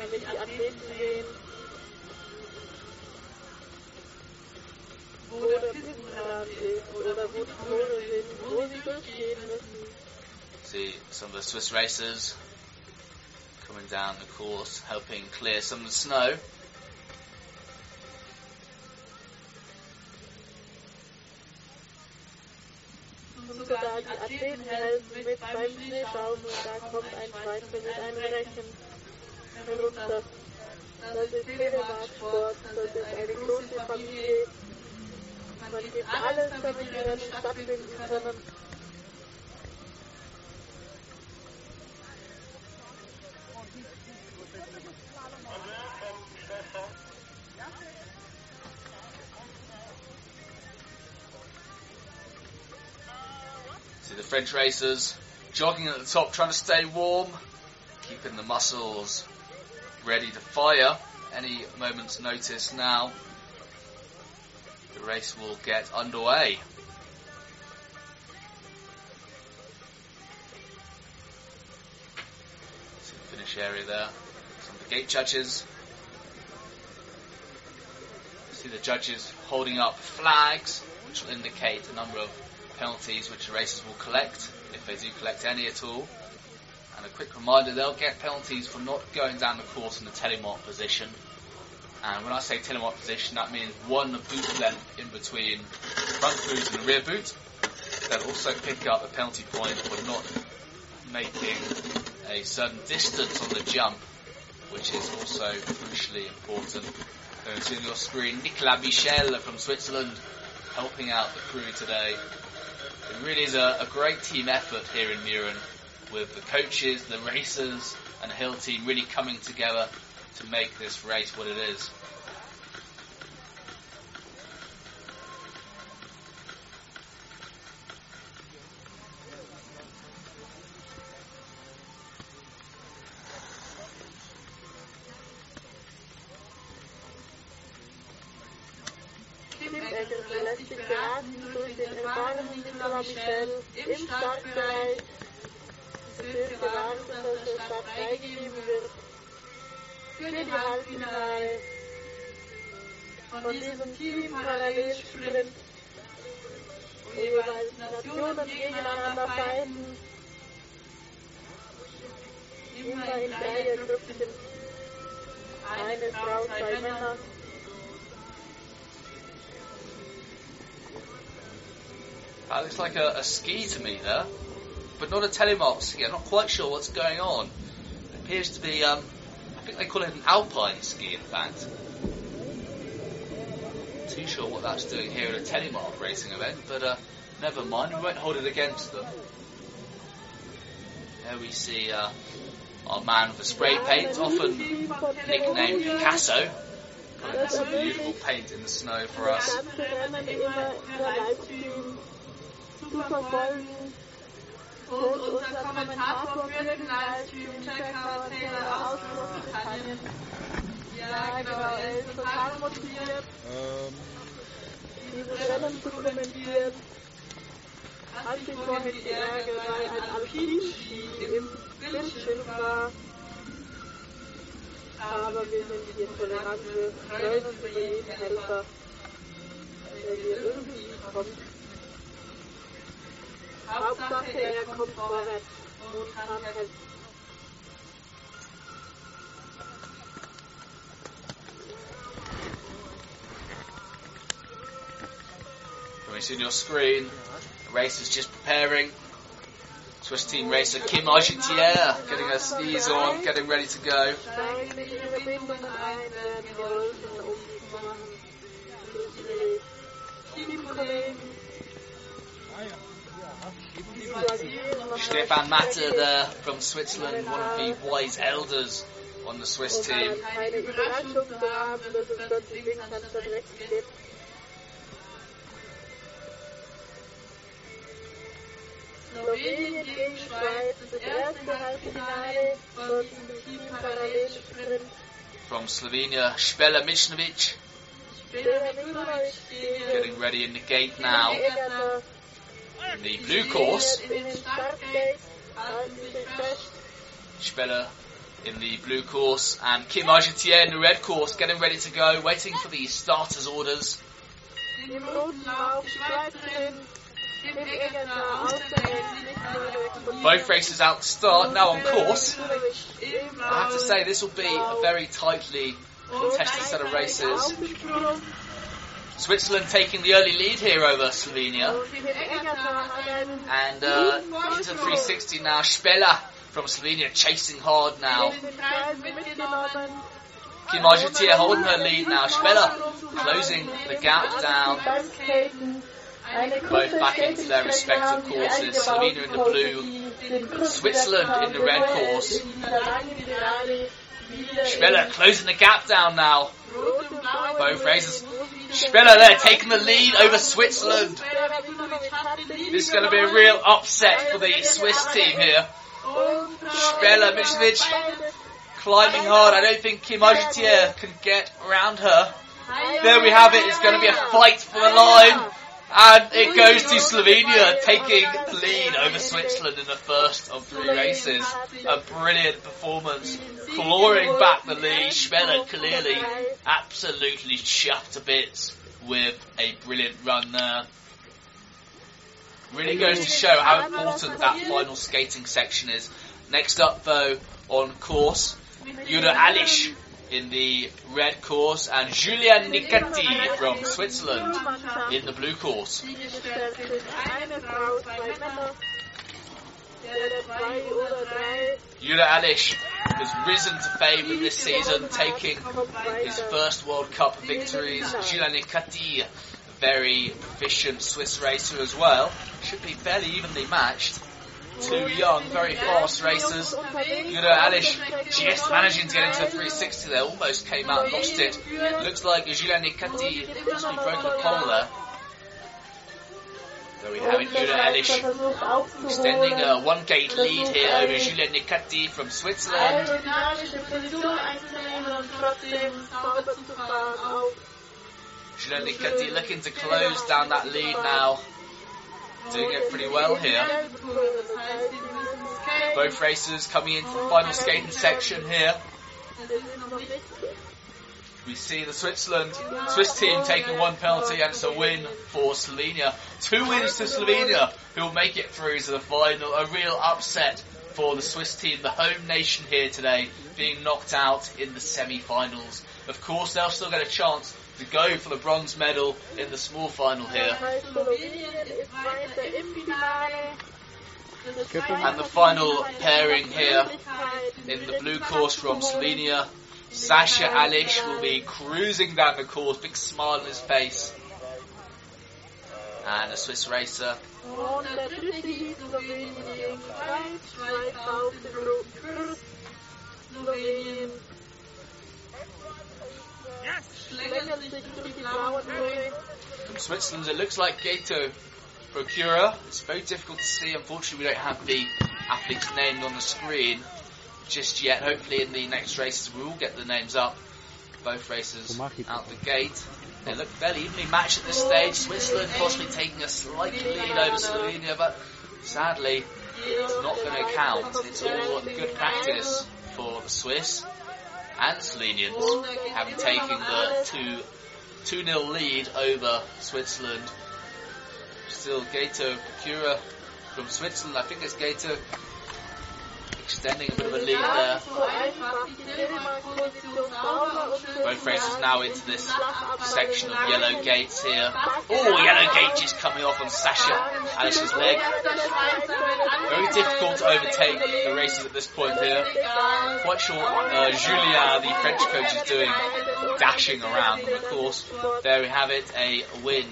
See some of the Swiss racers coming down the course, helping clear some of the snow. Sogar die Athleten helfen mit beim Schneeschauen und da kommt ein Schweizer mit einem Rechen herunter. Das ist Telemarksport, das ist eine große Familie. Man gibt alles, damit die Rennen stattfinden können. The French racers jogging at the top, trying to stay warm, keeping the muscles ready to fire any moment's notice now. The race will get underway. Finish area there. Some of the gate judges. See the judges holding up flags, which will indicate the number of penalties which the racers will collect, if they do collect any at all. And a quick reminder, they'll get penalties for not going down the course in the telemark position. And when I say telemark position, that means one boot length in between the front boot and the rear boot. They'll also pick up a penalty point for not making a certain distance on the jump, which is also crucially important. Going to your screen, Nicolas Michel from Switzerland helping out the crew today. It really is a, a great team effort here in Mürren with the coaches, the racers and the hill team really coming together to make this race what it is. Im Startbereich. steht gewartet, dass der Start freigegeben wird für die Halbfinale von diesem Team-Parallelsprint, wo jeweils Nationen gegeneinander fighten, immer in Dreiergrüppchen, eine Frau, zwei Männer. That looks like a, a ski to me there, but not a telemark ski. I'm not quite sure what's going on. It appears to be, um, I think they call it an alpine ski, in fact. Too sure what that's doing here at a telemark racing event, but uh, never mind. We won't hold it against them. There we see uh, our man with the spray paint, often nicknamed Picasso. Putting some beautiful paint in the snow for us. Zu verfolgen. Und unser Kommentator für den Livestream, Checker Taylor aus Großbritannien. Ja, genau, er ist total motiviert, dieses Rennen zu kommentieren. Hat sich vorhin geärgert, weil ein Alpinski im Bildschirm war. Aber wir sind hier tolerante, jeden Helfer, der hier irgendwie kommt. Hauptsache, er kommt vorwärts und kann helfen. Can we see on your screen? The race is just preparing. Swiss team racer Kim Argetier getting her skis on, getting ready to go. Stefan Matter there from Switzerland, one of the wise elders on the Swiss team. keine Überraschung zu haben, dass es plötzlich links an der rechts geht. Slowenien gegen Schweiz, das erste Halbfinale von diesem Team-Parallelsprint. From Slovenia, Spela Michnovic Der Mikulic gegen getting ready in the gate now. The blue course, In den Startgate halten sich fest. Spela in the blue course, and Kim Argetier in the red course getting ready to go, waiting for the starters' orders. Im roten Lauf Schweizerin. Im Egerter aus der Rechts nicht nur der Exponent. Both races out to start, now on course. I have to say, this will be a very tightly contested set of races. Switzerland taking the early lead here over Slovenia. Und Tim Egerter hat einen And uh, into 360 now. Spela from Slovenia chasing hard now. in den Kreis mitgenommen. Kim Argetier holding her lead now. Spela closing the gap down. Beim Skaten eine Both back into their respective courses. Slovenia in the blue, die den kurzen Switzerland in the red course. in dieser langen Finale wieder Spela closing the gap down now. Rot und blau. Both races. Spela there taking the lead over Switzerland. This is going to be a real upset for the Swiss team here. Spela Mitrovic climbing hard. I don't think Kim Argetier can get around her. There we have it. It's going to be a fight for the line. And it goes to Slovenia taking the lead over Switzerland in the first of three races. A brilliant performance, clawing back the lead. Spela clearly absolutely chuffed to bits with a brilliant run there. Really goes to show how important that final skating section is. Next up though, on course, Yuda Alish in the red course and Julian Nicati from Switzerland in the blue course. Yuda Alish has risen to fame this season, taking his first World Cup victories. Julian Nicati, a very proficient Swiss racer as well, should be fairly evenly matched. Two young, very fast racers. Yuda Alish just managing to get into the 360 there, almost came out and lost it. Looks like Julian Nicati must be broken a pole there. There we have it, Alish versucht extending a one gate lead here over Julian Nicati from Switzerland. Julian Nicati looking to close down that lead now. Doing it pretty well here. Both racers coming into the final skating section here. We see the Switzerland Swiss team taking one penalty and it's a win for Slovenia. Two wins to Slovenia who will make it through to the final. A real upset for the Swiss team, the home nation here today, being knocked out in the semi-finals. Of course, they'll still get a chance to go for the bronze medal in the small final here. And the final pairing here in the blue course from Slovenia. Sasha Alish will be cruising down the course, big smile on his face. And a Swiss racer Und From Switzerland, it looks like Gato Procura. It's very difficult to see. Unfortunately, we don't have the athlete's named on the screen just yet. Hopefully, in the next races, we will get the names up. Both races out the gate. They look fairly evenly matched at this stage. Switzerland possibly taking a slight lead over Slovenia, but sadly, it's not going to count. It's all good practice for the Swiss and Slovenians, having taken the two 2 0 lead over Switzerland. Still Gato Procura from Switzerland. I think it's Gato extending a bit of a lead there. Both races now into this section of yellow gates here. Oh, yellow gate just coming off on Sasha Alish's leg. Very difficult to overtake the races at this point here. Quite sure uh, the French coach, is doing dashing around. And of course, there we have it, a win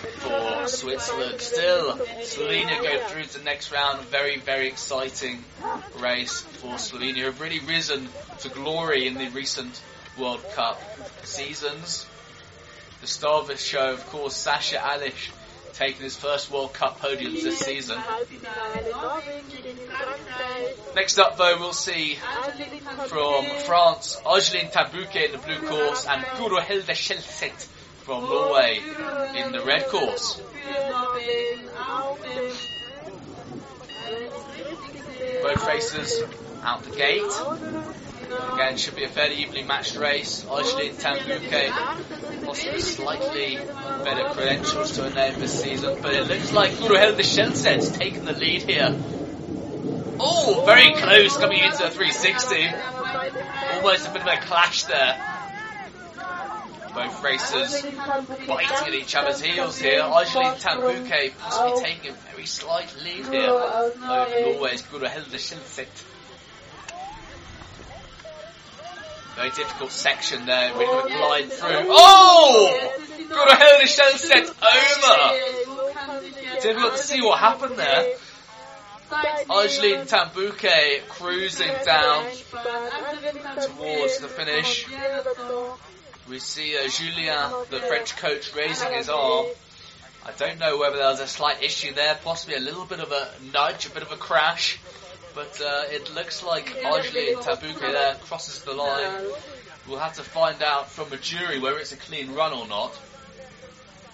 for Switzerland. Still, Slovenia go through to the next round. Very, very exciting race for Slovenia. Have really risen to glory in the recent World Cup seasons. The star of the show, of course, Sasha Alish, taking his first World Cup podiums this season. Next up, though, we'll see from France, Argeline Tan-Bouquet in the blue course and Guro Hilde Skjelset from Norway in the red course. Both races out the gate. Again, should be a fairly evenly matched race. Argeline Tan-Bouquet possibly slightly better credentials to her name this season, but it looks like Guro Hilde Skjelset's taken the lead here. Oh, very close coming into a 360. Almost a bit of a clash there. Both racers biting at each other's heels here. Argeline Tan-Bouquet possibly taking a very slight lead here over Norway's Guro Hilde Skjelset. Very difficult section there. We're going to glide through. Oh! Guro Hilde Skjelset over! Difficult to see what happened there. Argeline Tan-Bouquet cruising down towards the finish. We see uh, Julien, the French coach, raising his arm. I don't know whether there was a slight issue there, possibly a little bit of a nudge, a bit of a crash, but uh, it looks like Argeline Tan-Bouquet there crosses the line. We'll have to find out from a jury whether it's a clean run or not.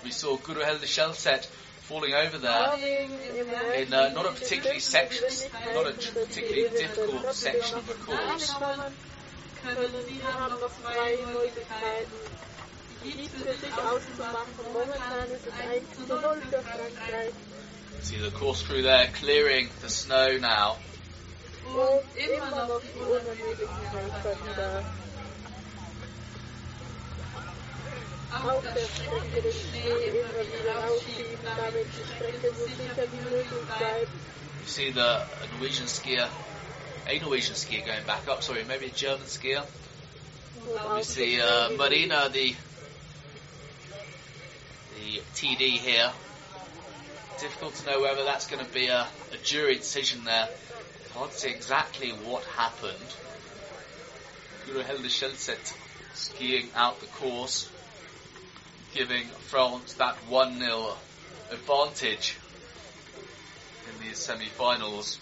We saw Guro Hilde Skjelset falling over there in uh, not a particularly section, not a particularly difficult section of the course. Können haben noch zwei Möglichkeiten, dies für sich auszumachen. Momentan ist es 1 zu 0 für Frankreich. See the course crew there clearing the snow now. You see the Norwegian skier, a Norwegian skier going back up, sorry, maybe a German skier. We see uh, Marina, the the TD here. Difficult to know whether that's going to be a, a jury decision there. Hard to see exactly what happened. Guro Hilde Skjelset skiing out the course, giving France that 1-0 advantage in these semi-finals.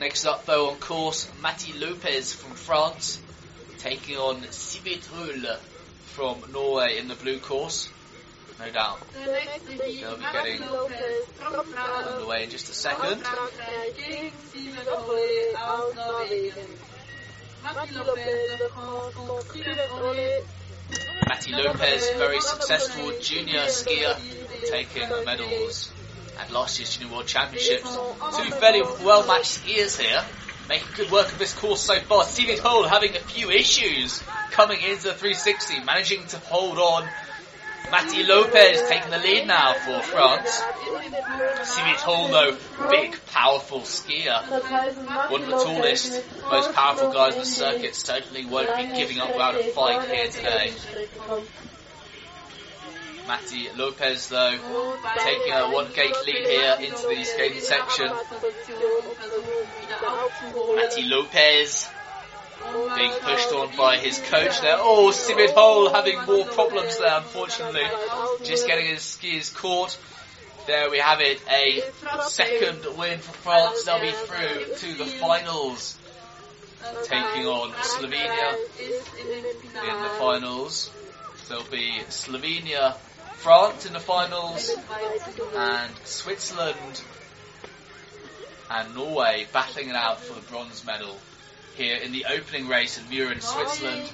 Next up, though, on course, Matti Lopez from France, taking on Sivit Hull from Norway in the blue course. No doubt. Der They'll be getting Lopez from France. underway in just a second. Frankreich gegen Steven Ole aus Norwegen. Matti Lopez de France contre Steven Ole. Matti Lopez, very successful junior skier, taking medals at last year's Junior World Championships. Two fairly well matched skiers here, making good work of this course so far. Steven Hole having a few issues coming into the 360, managing to hold on. Matti Lopez taking the lead now for France. Steven Hole though, big, powerful skier. Das heißt, Matti One of the tallest, most powerful guys on the circuit certainly won't be giving up without a fight here today. Matti Lopez though taking a one gate lead here into the skating section. Matty Lopez being pushed on by his coach there. Oh, Simid Hole having more problems there unfortunately. Just getting his skis caught. There we have it, a second win for France. They'll be through to the finals, taking on Slovenia in the finals. There'll be Slovenia, France in the finals, and Switzerland and Norway battling it out for the bronze medal here in the opening race in Mürren, Switzerland.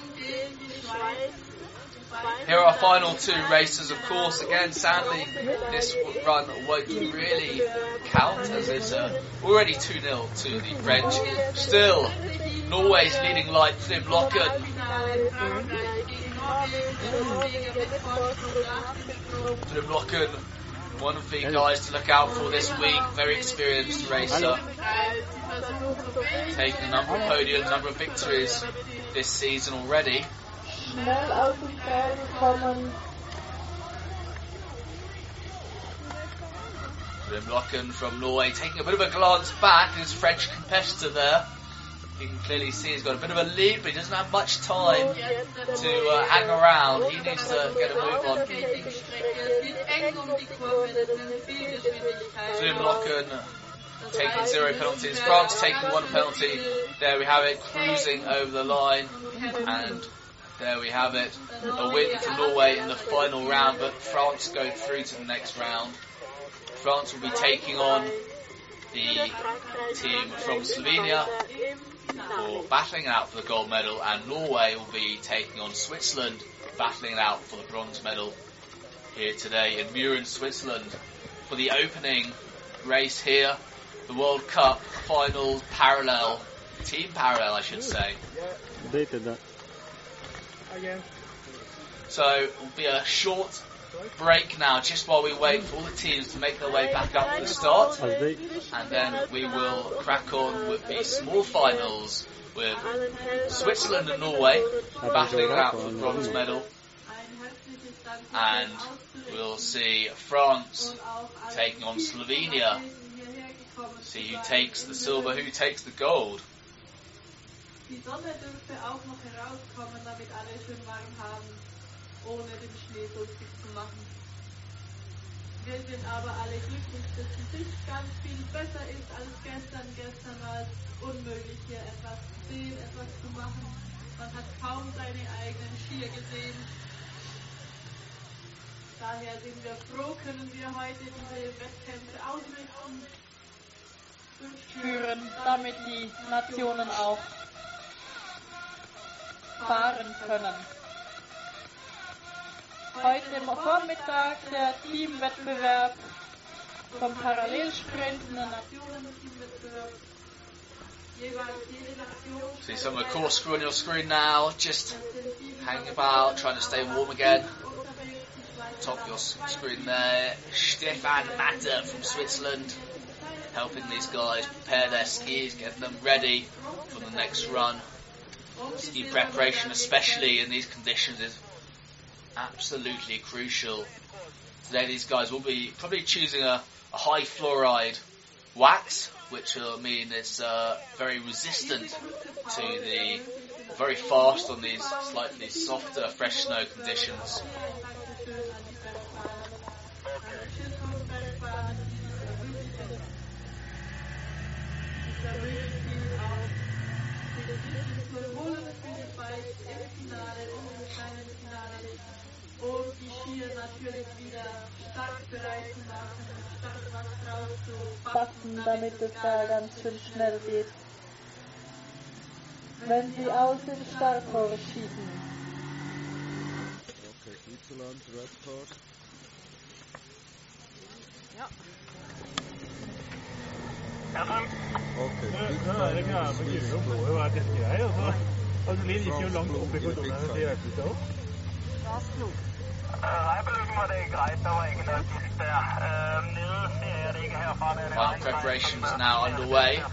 Here are our final two races, of course. Again, sadly, this run won't really count as it's uh, already 2 0 to the French. Still, Norway's leading light, Trym Loken, Loken, one of the guys to look out for this week. Very experienced racer, taking a number of podiums, number of victories this season already. Loken from Norway taking a bit of a glance back at his French competitor there. You can clearly see he's got a bit of a lead, but he doesn't have much time to uh, hang around. He needs to get a move on. Trym Loken taking zero penalties. France taking one penalty. There we have it, cruising over the line. And there we have it. A win for Norway in the final round, but France go through to the next round. France will be taking on the team from Slovenia for battling out for the gold medal, and Norway will be taking on Switzerland, battling out for the bronze medal here today in Mürren, Switzerland. For the opening race here, the World Cup final parallel, team parallel, I should say. Dejte da. So it will be a short break now, just while we wait for all the teams to make their way back up to the start. And then we will crack on with the small finals with Switzerland and Norway battling out for the bronze medal, and we'll see France taking on Slovenia. See who takes the silver, who takes the gold. Die Sonne dürfte auch noch herauskommen, damit alle schön warm haben, ohne den Schnee durstig zu machen. Wir sind aber alle glücklich, dass die Sicht ganz viel besser ist als gestern. Gestern war es unmöglich, hier etwas zu sehen, etwas zu machen. Man hat kaum seine eigenen Skier gesehen. Daher sind wir froh, können wir heute diese Wettkämpfe ausrichten. Führen, damit die Nationen auch fahren können. Heute Vormittag der Teamwettbewerb vom Parallelsprinten. Nationenteamwettbewerb. Jeweils jede Nation See some of the course crew on your screen now, just hanging about, trying to stay warm again. Top of your screen there, Stefan Matter from Switzerland, helping these guys prepare their skis, getting them ready for the next run. Ski preparation, especially in these conditions, is absolutely crucial. Today, these guys will be probably choosing a, a high fluoride wax, which will mean it's uh, very resistant to the, very fast on these slightly softer fresh snow conditions. Fassen, damit es da ganz schön schnell geht. Wenn Sie aus dem Starttor schießen. Okay, Switzerland, red card. Okay, Ja, det er greia Eh, jeg belugen det greit. Det var egentlig kult, det. Eh, Final preparations now underway. You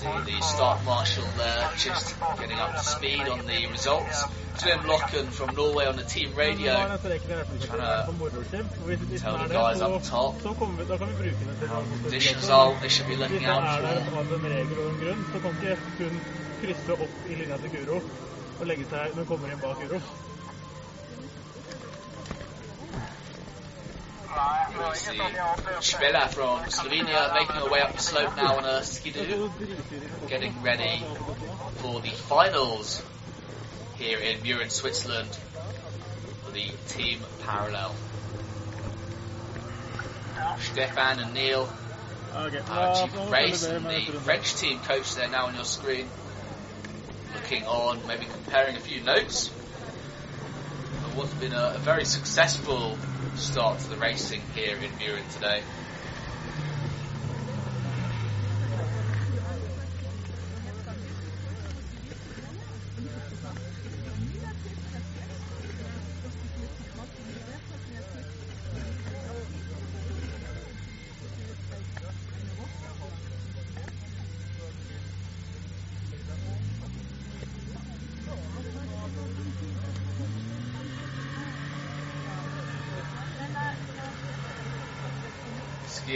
see the staff marshal there just getting up to speed on the results. Slim Locken from Norway on the team radio trying to tell the guys up top um, how conditions are they should be looking out for. krysse opp i linja til Guro og legge seg når hun kommer inn bak Guro. Nej, det var We ikke see sådan, jeg oplevede det. Spela from Slovenia making her way up the slope now on a skidoo, getting ready for the finals here in Mürren, Switzerland for the team parallel. Stefan and Neil uh, Chief Race and the French team coach there now on your screen, looking on, maybe comparing a few notes of what's been a, a very successful start to the racing here in Mürren today.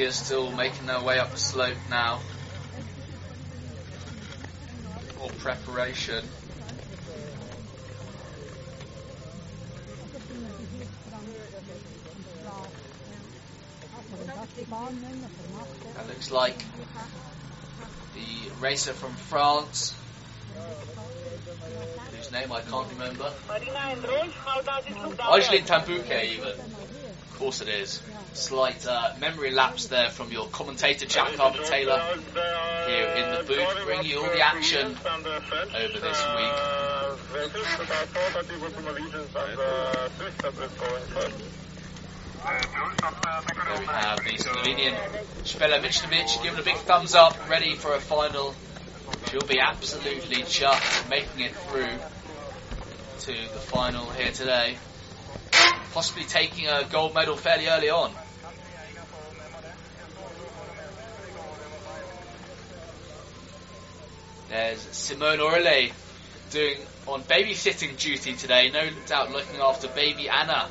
Skiers still making their way up the slope now. For preparation. That looks like the racer from France, whose name I can't remember. Angeline Tan-Bouquet, even. Course it is. Slight uh, memory lapse there from your commentator, Jack Carver Taylor, here in the booth, bringing you all the action over this week. There we have the Slovenian Spela Michnovic giving a big thumbs up, ready for a final. She'll be absolutely chuffed making it through to the final here today. Possibly taking a gold medal fairly early on. There's Simone Orele doing on babysitting duty today, no doubt looking after baby Anna,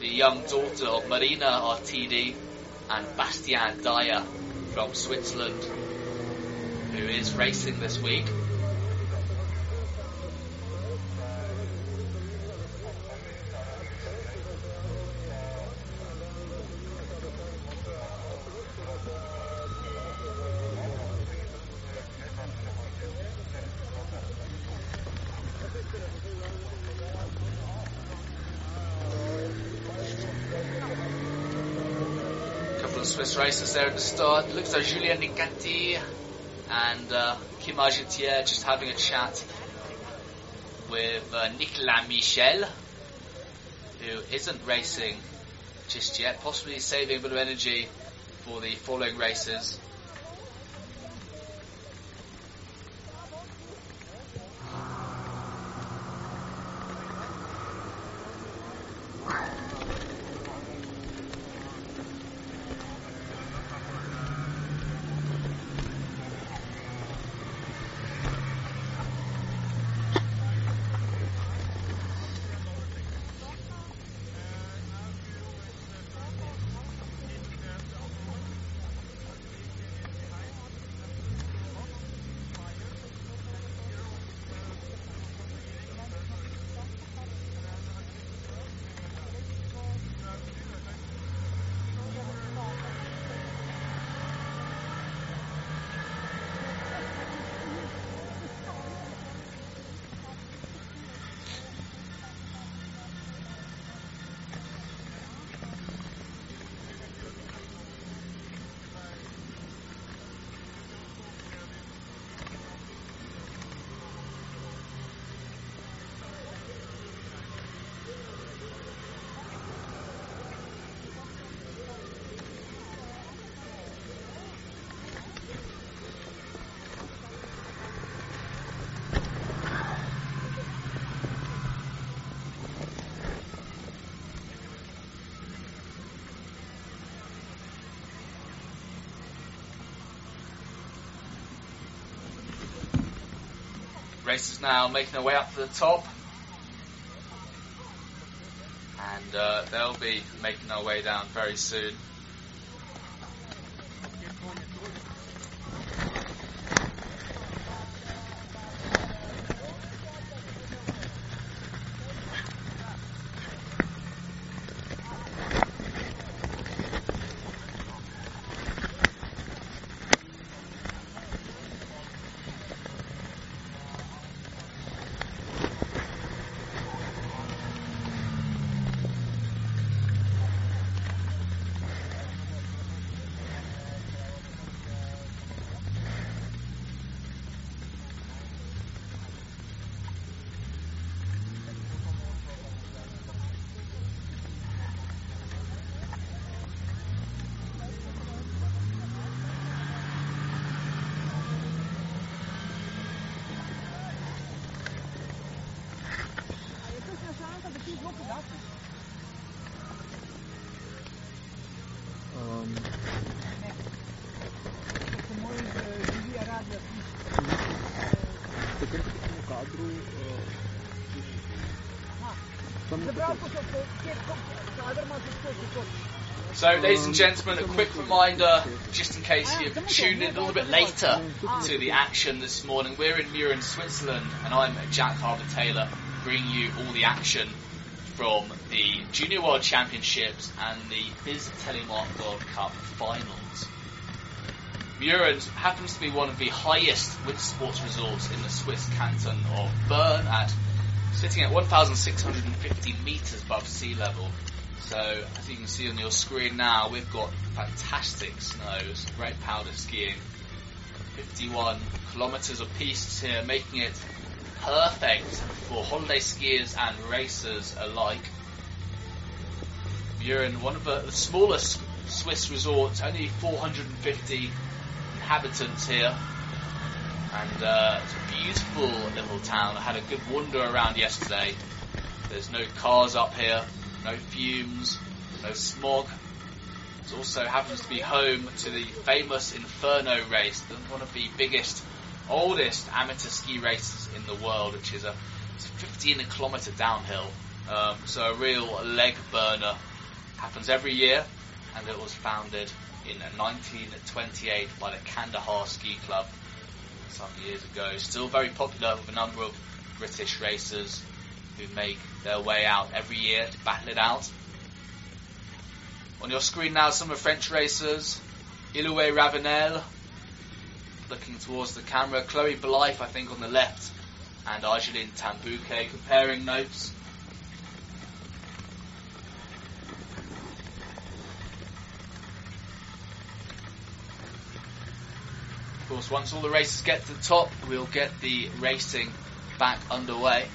the young daughter of Marina Artidi and Bastien Dayer from Switzerland, who is racing this week. couple of Swiss racers there at the start. Looks like Julien Nicati and uh, Kim Argetier just having a chat with uh, Nicolas Michel, who isn't racing just yet, possibly saving a bit of energy for the following races. Now making their way up to the top. And uh, they'll be making their way down very soon. So, ladies and gentlemen, a quick reminder, just in case you've tuned in a little bit later to the action this morning. We're in Mürren, Switzerland, and I'm Jack Harbour Taylor, bringing you all the action from the Junior World Championships and the FIS Telemark World Cup finals. Mürren happens to be one of the highest winter sports resorts in the Swiss canton of Bern, at sitting at 1,650 metres above sea level. So, as you can see on your screen now, we've got fantastic snows, great powder skiing, 51 kilometres of pistes here, making it perfect for holiday skiers and racers alike. You're in one of the, the smallest Swiss resorts, only 450 inhabitants here. And uh, it's a beautiful little town. I had a good wander around yesterday. There's no cars up here, no fumes, no smog. It also happens to be home to the famous Inferno race, one of the biggest, oldest amateur ski races in the world, which is a, a 15 kilometre downhill. Um, so a real leg burner. Happens every year, and it was founded in 1928 by the Kandahar Ski Club some years ago. Still very popular with a number of British racers who make their way out every year to battle it out. On your screen now, some of French racers. Iloué Ravenel looking towards the camera. Chloe Blythe, I think, on the left. And Argeline Tan-Bouquet comparing notes. Of course, once all the races get to the top, we'll get the racing back underway.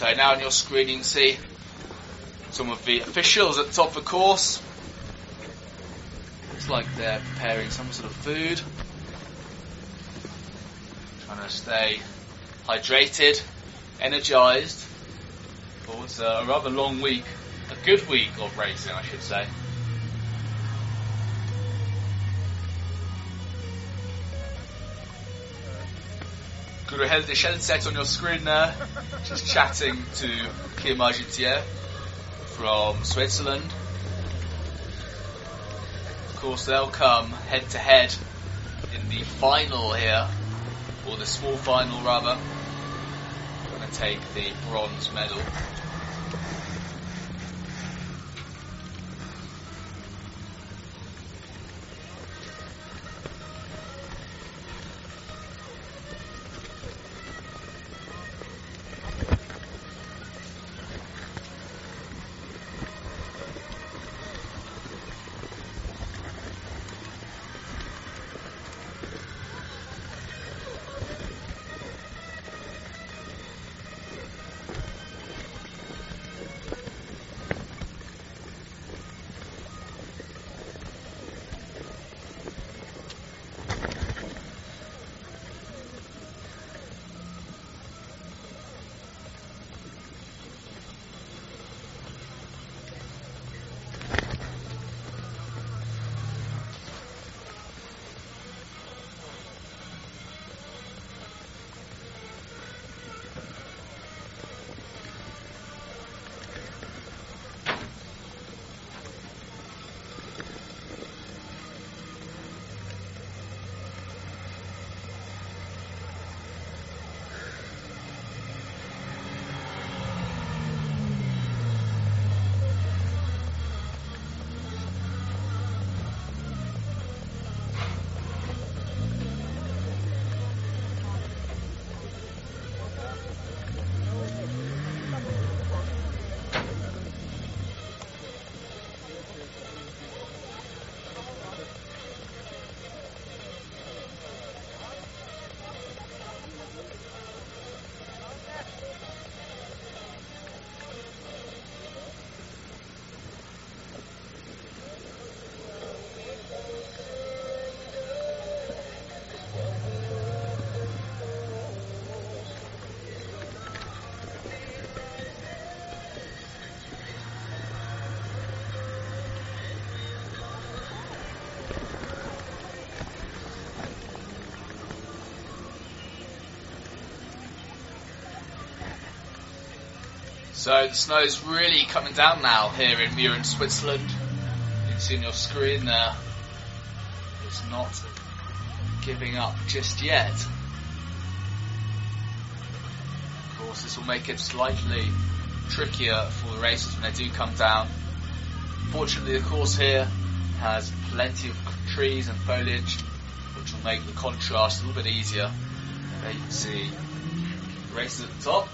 So now on your screen you can see some of the officials at the top of the course. Looks like they're preparing some sort of food. Trying to stay hydrated, energized for what's a rather long week, a good week of racing I should say. Guro Hilde Skjelset on your screen there, <laughs> just chatting to Kim Argetier from Switzerland. Of course, they'll come head to head in the final here or the small final rather. Going to take the bronze medal. So the snow's really coming down now here in Mürren, Switzerland. You can see on your screen there. It's not giving up just yet. Of course, this will make it slightly trickier for the racers when they do come down. Fortunately, the course here has plenty of trees and foliage, which will make the contrast a little bit easier. There you can see racers at the top.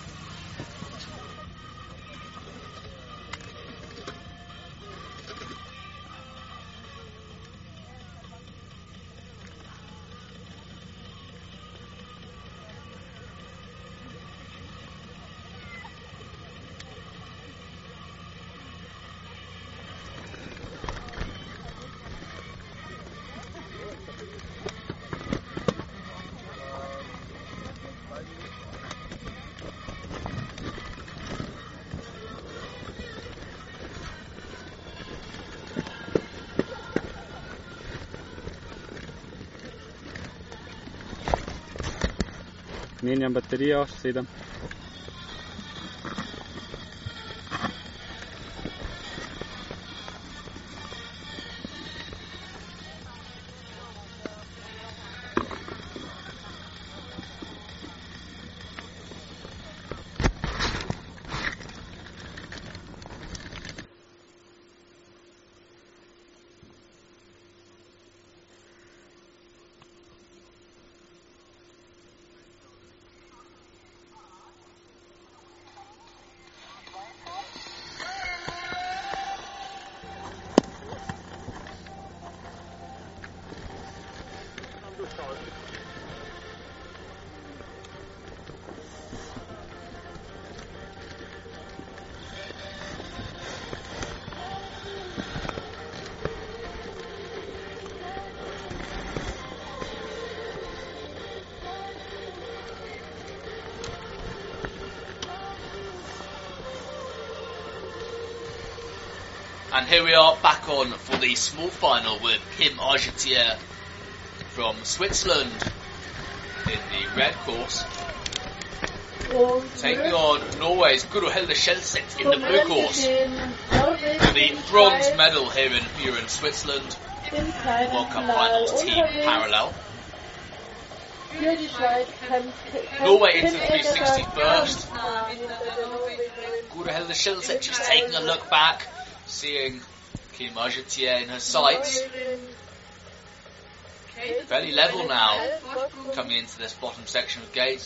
Menjam baterijo, sedem. And here we are back on for the small final with Kim Argetier from Switzerland in the red course, taking on Norway's Guro Hilde Skjelset in the blue course. The bronze medal here in Switzerland, in keinem World Cup Finals team parallel. Norway into Tim 360 Egerer first. hinter der Norwegerin. Just taking a look back, seeing Kim Argetier in her sights. Fairly level now, coming into this bottom section of gates.